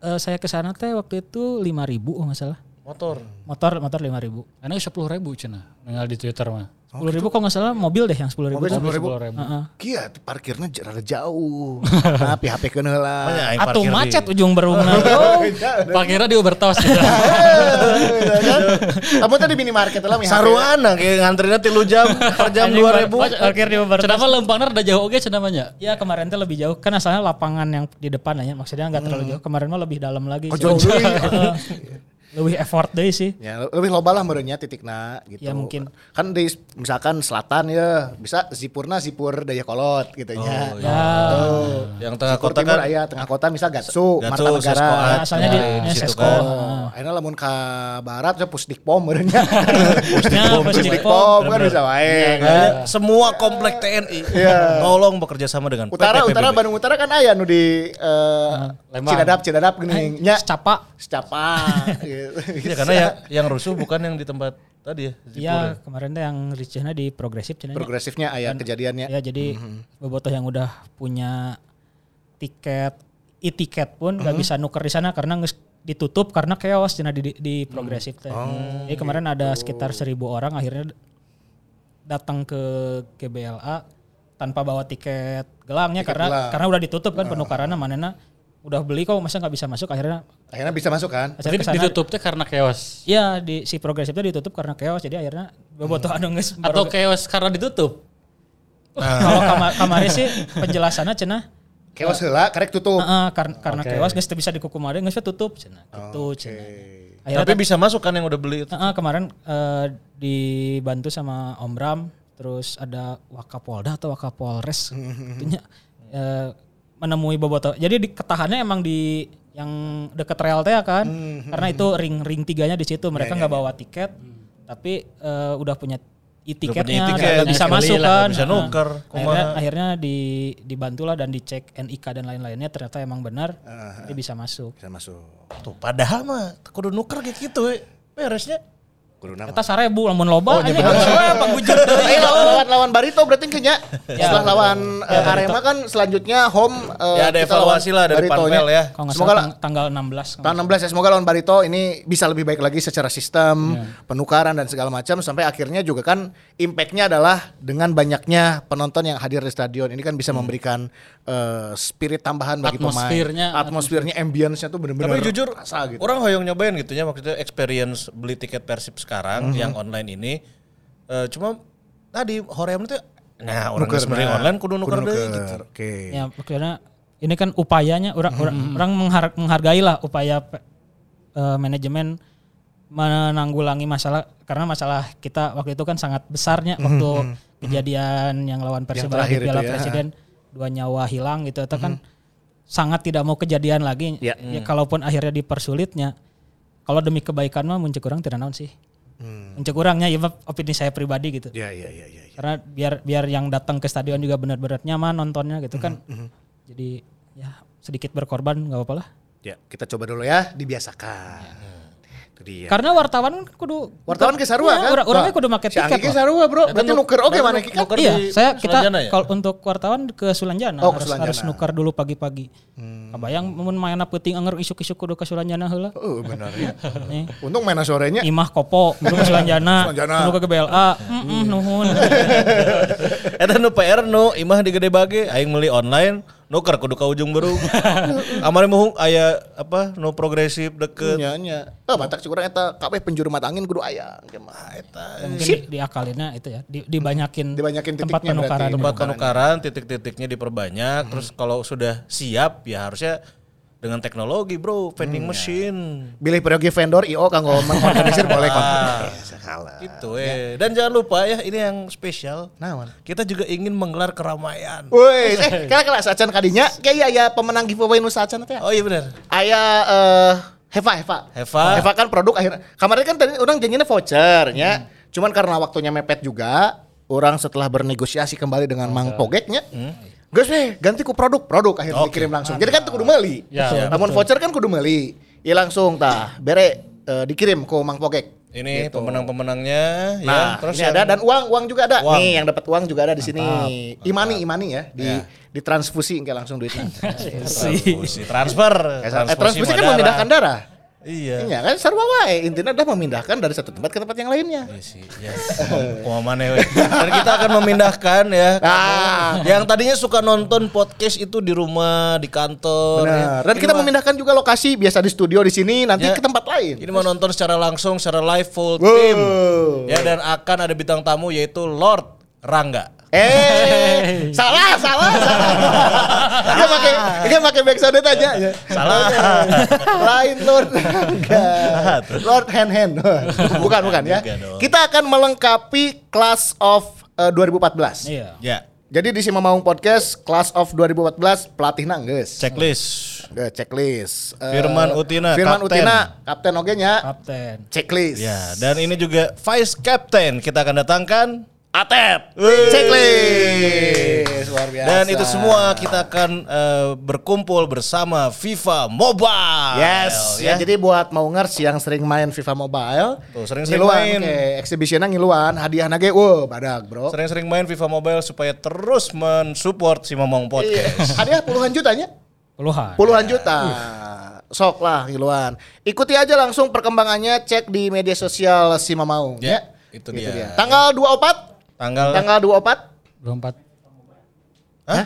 D: eh, saya ke sana teh waktu itu 5000 oh nggak salah.
C: Motor.
D: Motor motor 5000.
E: Karena sepuluh ribu cina. Nenggal di Twitter mah.
D: 10.000 kok nggak salah mobil deh yang 10.000.
B: Mobil
D: tuh.
B: sepuluh ribu.
E: Sepuluh ribu.
D: Heeh.
B: Kia parkirnya rada jauh. Tapi HP kena lah.
C: Makanya aing
D: Atuh
C: parkir di-
D: macet ujung berungna. Oh.
E: Parkirnya di Ubertos.
B: Kamu tadi minimarket lah.
C: Saruana kayak ngantrinnya tilu jam per jam 2000.
D: par- Parkir di Uber.
E: Kenapa lempangnya rada jauh oke cenah namanya?
D: Ya kemarin tuh lebih jauh kan asalnya lapangan yang di depan aja maksudnya nggak terlalu jauh. Kemarin mah lebih dalam lagi.
B: Oh, jauh.
D: Lebih effort deh sih.
B: Ya lebih loba lah merenya titikna gitu.
D: Ya, mungkin.
B: Kan di misalkan selatan ya bisa Zipurna Zipur Daya Kolot gitu nya.
D: Ya,
C: Yang tengah
B: Zipur
C: kota
B: timur
C: kan
B: aya tengah kota misal Gatsu,
C: Gatsu,
B: Marta Negara.
C: Ad.
D: asalnya di
C: Ya,
D: ya, Sesko.
C: kan.
B: Oh, ayeuna lamun ka barat ya Pusdikpom merenya.
D: Ya, Pusdikpom.
B: Pusdikpom kan bisa wae.
C: Kayaknya semua komplek TNI
B: Iya.
C: tolong bekerja sama dengan
B: Utara
C: PT
B: utara. Bandung Utara kan aya nu di eh,
E: Lembang.
B: Cidadap Cidadap geuning nya.
D: Secapa.
B: Secapa gitu.
C: Iya karena yang yang rusuh bukan yang di tempat tadi ya.
D: Iya,
C: ya.
D: kemarin teh yang ricehna di progresif
B: progresifnya aya kejadiannya.
D: Ya jadi bobotoh yang udah punya tiket e-tiket pun nggak bisa nuker di sana karena nges ditutup karena chaos cenah di, di, di progresif teh. Jadi kemarin ada sekitar seribu orang akhirnya datang ke GBLA tanpa bawa tiket gelangnya karena
B: gelang.
D: karena udah ditutup kan penukarannya manena udah beli kok masa nggak bisa masuk akhirnya
B: Akhirnya bisa masuk kan?
D: akhirnya kesana-
E: ditutup teh karena chaos.
D: Iya di si progresifnya ditutup karena chaos jadi akhirnya bobotoh anu geus
E: Atau chaos karena ditutup.
D: kalau kamar kemarin sih penjelasannya cenah
B: Kewas heula karek tutup.
D: Heeh, karena karena kewas geus teu bisa dikukumade geus we tutup cenah. Gitu cenah. Akhirnya
C: Tapi bisa masuk kan yang udah beli itu.
D: Heeh, kemarin eh, dibantu sama Om Bram, terus ada Wakapolda atau Wakapolres itunya eh, menemui Boboto. Jadi di ketahannya emang di yang deket rel teh kan. Karena itu ring ring tiganya di situ. Mereka nggak bawa tiket, tapi eh, udah punya e-tiketnya
C: e-tiket,
D: dan bisa masuk
E: lah,
D: kan.
C: bisa
D: Heeh.
C: nuker,
D: Akhirnya,
C: kumaha.
D: akhirnya di dibantulah dan dicek NIK dan lain-lainnya ternyata emang benar. Jadi bisa masuk.
B: Bisa masuk.
C: Tuh padahal mah kudu nuker kayak gitu we. Beresnya.
B: Kudu nama.
D: Eta sarebu lamun loba
B: Oh.
D: Wah, panggujur deui.
B: Eh, lawan, lawan, Barito berarti kayaknya
D: Ya.
B: setelah lawan eh, Arema kan selanjutnya home eh,
C: Ya ada evaluasi lah dari. Panpel ya.
D: Nggak
B: Semoga
D: tanggal 16.
B: Tahun 16 ya semoga lawan Barito ini bisa lebih baik lagi secara sistem penukaran dan segala macam sampai akhirnya juga kan impactnya adalah dengan banyaknya penonton yang hadir di stadion ini kan bisa memberikan eh, spirit tambahan bagi
E: Atmosfernya-
B: pemain atmosfernya ambience-nya tuh bener-bener
C: Tapi jujur
B: rasa gitu.
C: orang hoyong nyobain gitu ya maksudnya experience beli tiket Persib sekarang yang online ini eh, cuma tadi hoream itu nah orang beli
B: nah.
C: online kudu nuker
B: Kudu nuker,
C: gitu.
B: Oke.
D: Ya maksudnya ini kan upayanya orang orang, orang menghar- menghargai lah upaya eh, manajemen menanggulangi masalah karena masalah kita waktu itu kan sangat besarnya waktu kejadian yang lawan Persibara di
B: terakhir
D: Piala
B: ya.
D: Presiden dua nyawa hilang gitu itu kan sangat tidak mau kejadian lagi
B: Ya.
D: ya kalaupun akhirnya dipersulitnya kalau demi kebaikan mah muncul kurang tidak naon sih muncul kurangnya ya Pak, opini saya pribadi gitu
B: Ya ya ya ya. ya.
D: karena biar biar yang datang ke stadion juga benar-benar nyaman nontonnya gitu kan jadi ya sedikit berkorban nggak apa-apa lah
B: Ya, kita coba dulu ya, dibiasakan. Itu dia.
D: karena wartawan kan kudu
B: Wartawan ke Sarua
D: Iya,
B: kan?
D: orang- orangnya
B: Wah,
D: kudu make
B: si
D: tiket lah.
B: Sarua, Bro. Berarti nuker oke mana Ki,
C: nuker
D: iya saya kita
C: ya?
D: kalau untuk wartawan ke Sulanjana
B: Oh,
D: harus harus nukar dulu pagi-pagi kebayang mun main peuting anger isuk-isuk kudu ke Sulanjana heula
B: Oh, benar ya.
D: Nih,
B: Untung main sorenya.
D: imah kopo kudu ke Sulanjana kudu ke GBLA heeh nuhun
C: Eta nu PR nu imah di gede bage aing meuli online nuker kudu ka ujung baru. Amari muhung aya apa nu progresif deket.
B: Nya nya. Ah, batak sih kurang eta kabeh penjuru mata angin kudu aya. Gimana eta?
D: mungkin di, diakalinnya itu ya di, dibanyakin
B: Dibanyakin
D: tempat penukaran
C: Tempat penukaran titik-titiknya diperbanyak terus kalau sudah siap ya harusnya dengan teknologi bro vending machine
B: Bilih periode vendor IO kanggo mengorganisir boleh. Sakala.
C: gitu eh dan jangan lupa ya ini yang spesial
B: Naon?
C: kita juga ingin menggelar keramaian
B: Woi, eh kala kala sacan kadinya kayak aya pemenang giveaway nu sacan teh.
C: oh iya benar
B: Aya eh Heva Heva.
C: Heva.
B: Heva kan produk akhir kemarin kan tadi orang janjinya voucher nya. Cuman karena waktunya mepet juga, orang setelah bernegosiasi kembali dengan Mang Pogeknya. Guys, weh, ganti ku produk, produk akhirnya
C: Oke.
B: dikirim langsung. Jadi kan tuh kudu meuli.
E: Ya,
B: Betul. Namun voucher kan kudu meuli. Ya langsung tah, bere eh, dikirim ke Mang Pogek.
C: ini
B: Gitu.
C: pemenang-pemenangnya ya
B: Nah,
C: terus
B: ini ada dan uang uang juga ada.
C: Uang.
B: Nih yang dapat uang juga ada di sini. Imani Imani ya, di ditransfusi kayak langsung duitnya.
C: transfusi transfer
B: Eh, transfusi kan
C: darah.
B: memindahkan darah.
C: Iya
B: Iya kan sarwa wae intinya adalah memindahkan dari satu tempat ke tempat yang lainnya.
C: Iya sih, ya. Kumaha maneh we. Dan kita akan memindahkan ya.
B: Ah.
C: Yang tadinya suka nonton podcast itu di rumah, di kantor. ya.
B: Benar. Dan
C: Ini
B: kita
C: mah-
B: memindahkan juga lokasi biasa di studio di sini nanti
C: Ya.
B: ke tempat lain.
C: Ini mau nonton secara langsung, secara live full
B: Wow.
C: team. Ya dan akan ada bintang tamu yaitu Lord Rangga.
B: Eh, salah, salah, salah. Dia pakai dia pakai backsound aja.
C: Salah.
B: Lain Lord. Enggak. Lord hand hand. Bukan, bukan ya. Kita akan melengkapi Class of eh, 2014.
D: Iya.
C: Ya,
B: Jadi di Sima Maung Podcast Class of 2014 pelatih nanggeus.
C: checklist.
B: Ke checklist. Eh,
C: Firman Utina,
B: Firman
C: kapten.
B: Utina, kapten oge nya.
D: Kapten.
B: Checklist.
C: Ya, dan ini juga vice captain kita akan datangkan
B: Atep. Checklist. Luar biasa.
C: Dan itu semua kita akan eh, berkumpul bersama FIFA Mobile.
B: Yes, ya. jadi buat maungers yang sering main FIFA Mobile,
C: Tuh, sering-sering main.
B: Oke, exhibitionnya ngiluan, hadiah nage, wow, badak bro.
C: Sering-sering main FIFA Mobile supaya terus mensupport si Momong
B: Iya,
C: Podcast.
B: hadiah puluhan jutanya,
D: Puluhan.
B: puluhan juta. Sok lah ngiluan. Ikuti aja langsung perkembangannya, cek di media sosial si Mamaung
C: Ya,
B: ya.
C: itu
B: Gitu
C: dia.
B: Tanggal 24,
C: Tanggal
B: tanggal 24
E: 24
C: Hah?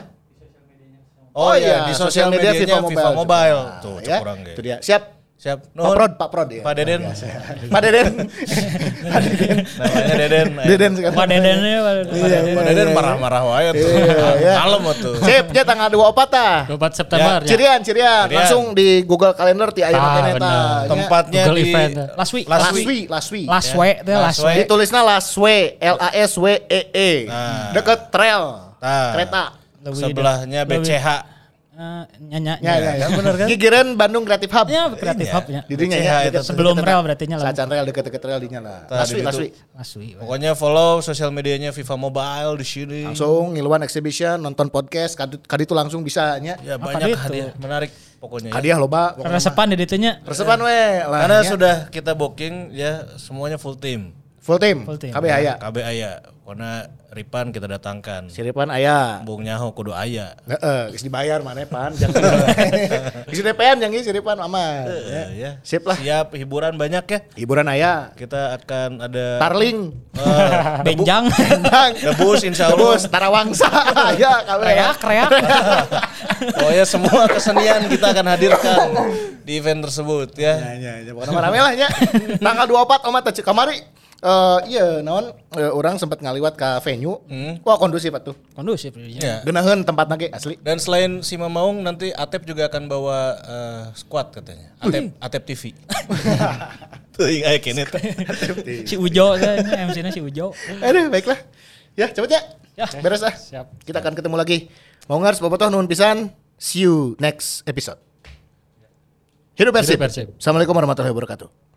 C: Oh, iya, di sosial medianya FIFA Mobile.
B: juga.
C: Tuh,
B: ya.
C: kurang
B: Itu dia. Siap.
C: Siap.
B: Pak Prod, Pak Prod ya.
C: Pak Deden.
B: Pak Deden. Pak Deden.
C: Namanya Deden.
B: Deden sekarang.
D: Pak Dedennya Pak Deden.
B: Iya,
C: Pak Deden marah-marah wae tuh.
B: Iya, iya.
C: Kalem tuh.
B: Sip, ya tanggal 24 tah.
E: 24 September ya.
B: Cirian, cirian, langsung di Google Calendar ti tah. Ya.
C: Tempatnya
E: Google
C: di
E: event.
D: Last week.
C: Last
B: Last
C: week.
B: week, last week.
D: Last
C: Ya.
D: teh
C: week.
B: Ditulisnya Last Way, L A S W E E.
C: Nah.
B: Deket trail.
C: Nah.
B: Kereta.
C: Sebelahnya BCH.
D: Eh, nyanyi.
B: Ya, ya, ya.
C: bener kan?
B: Gigireun Bandung Creative Hub.
D: Ya, kreatif hub ya.
B: Di dinya
C: BCH
B: ya.
D: Sebelum rel berarti nya lah.
B: Sacan rel deket-deket rel dinya lah. Week. Last week.
C: Pokoknya follow sosial medianya FIFA Mobile di sini.
B: Langsung ngiluan exhibition, nonton podcast, kadi, itu langsung bisa nya.
C: Ya banyak
D: itu?
C: hadiah menarik pokoknya. ya.
B: Hadiah loba. pokoknya mah.
D: Resepan di ditu nya.
B: Resepan we lah.
C: Karena sudah kita booking ya semuanya full team.
B: full team.
D: Full team.
B: KB aya.
C: KB aya. Karena Ripan kita datangkan.
B: Siripan aya.
C: Bung Nyaho kudu aya.
B: Heeh, geus dibayar mana pan. Jangan. Geus DPN yang geus Siripan aman. Ya.
C: Ya.
B: Sip lah.
C: Siap hiburan banyak ya.
B: Hiburan aya.
C: Kita akan ada
B: Tarling.
C: Eh,
D: Benjang.
C: debus insya Allah.
B: Terus Tarawangsa. ya, KB.
D: Reak, reak.
C: Pokoknya semua kesenian kita akan hadirkan di event tersebut ya.
B: Ya, ya, ya. Pokoknya rame lah nya. Tanggal 24 Oma teh kamari. Eh iya naon eh, orang sempat ngaliwat ke venue. Wah kondusif atuh.
D: Kondusif. ya.
C: Ya.
B: Geunaheun tempat nage asli.
C: Dan selain si Mamaung nanti Atep juga akan bawa eh, squad katanya. Atep Atep TV. Tuh ingat aya kene teh.
D: Si Ujo teh MC-nya si Ujo.
B: Aduh baiklah. Ya cepet ya.
D: Ya.
B: Beres ah.
E: Siap.
B: Kita akan ketemu lagi. Mau ngars bobotoh nuhun pisan. See you next episode. Hidup Persib.
E: Hidup Persib.
B: Assalamualaikum warahmatullahi wabarakatuh.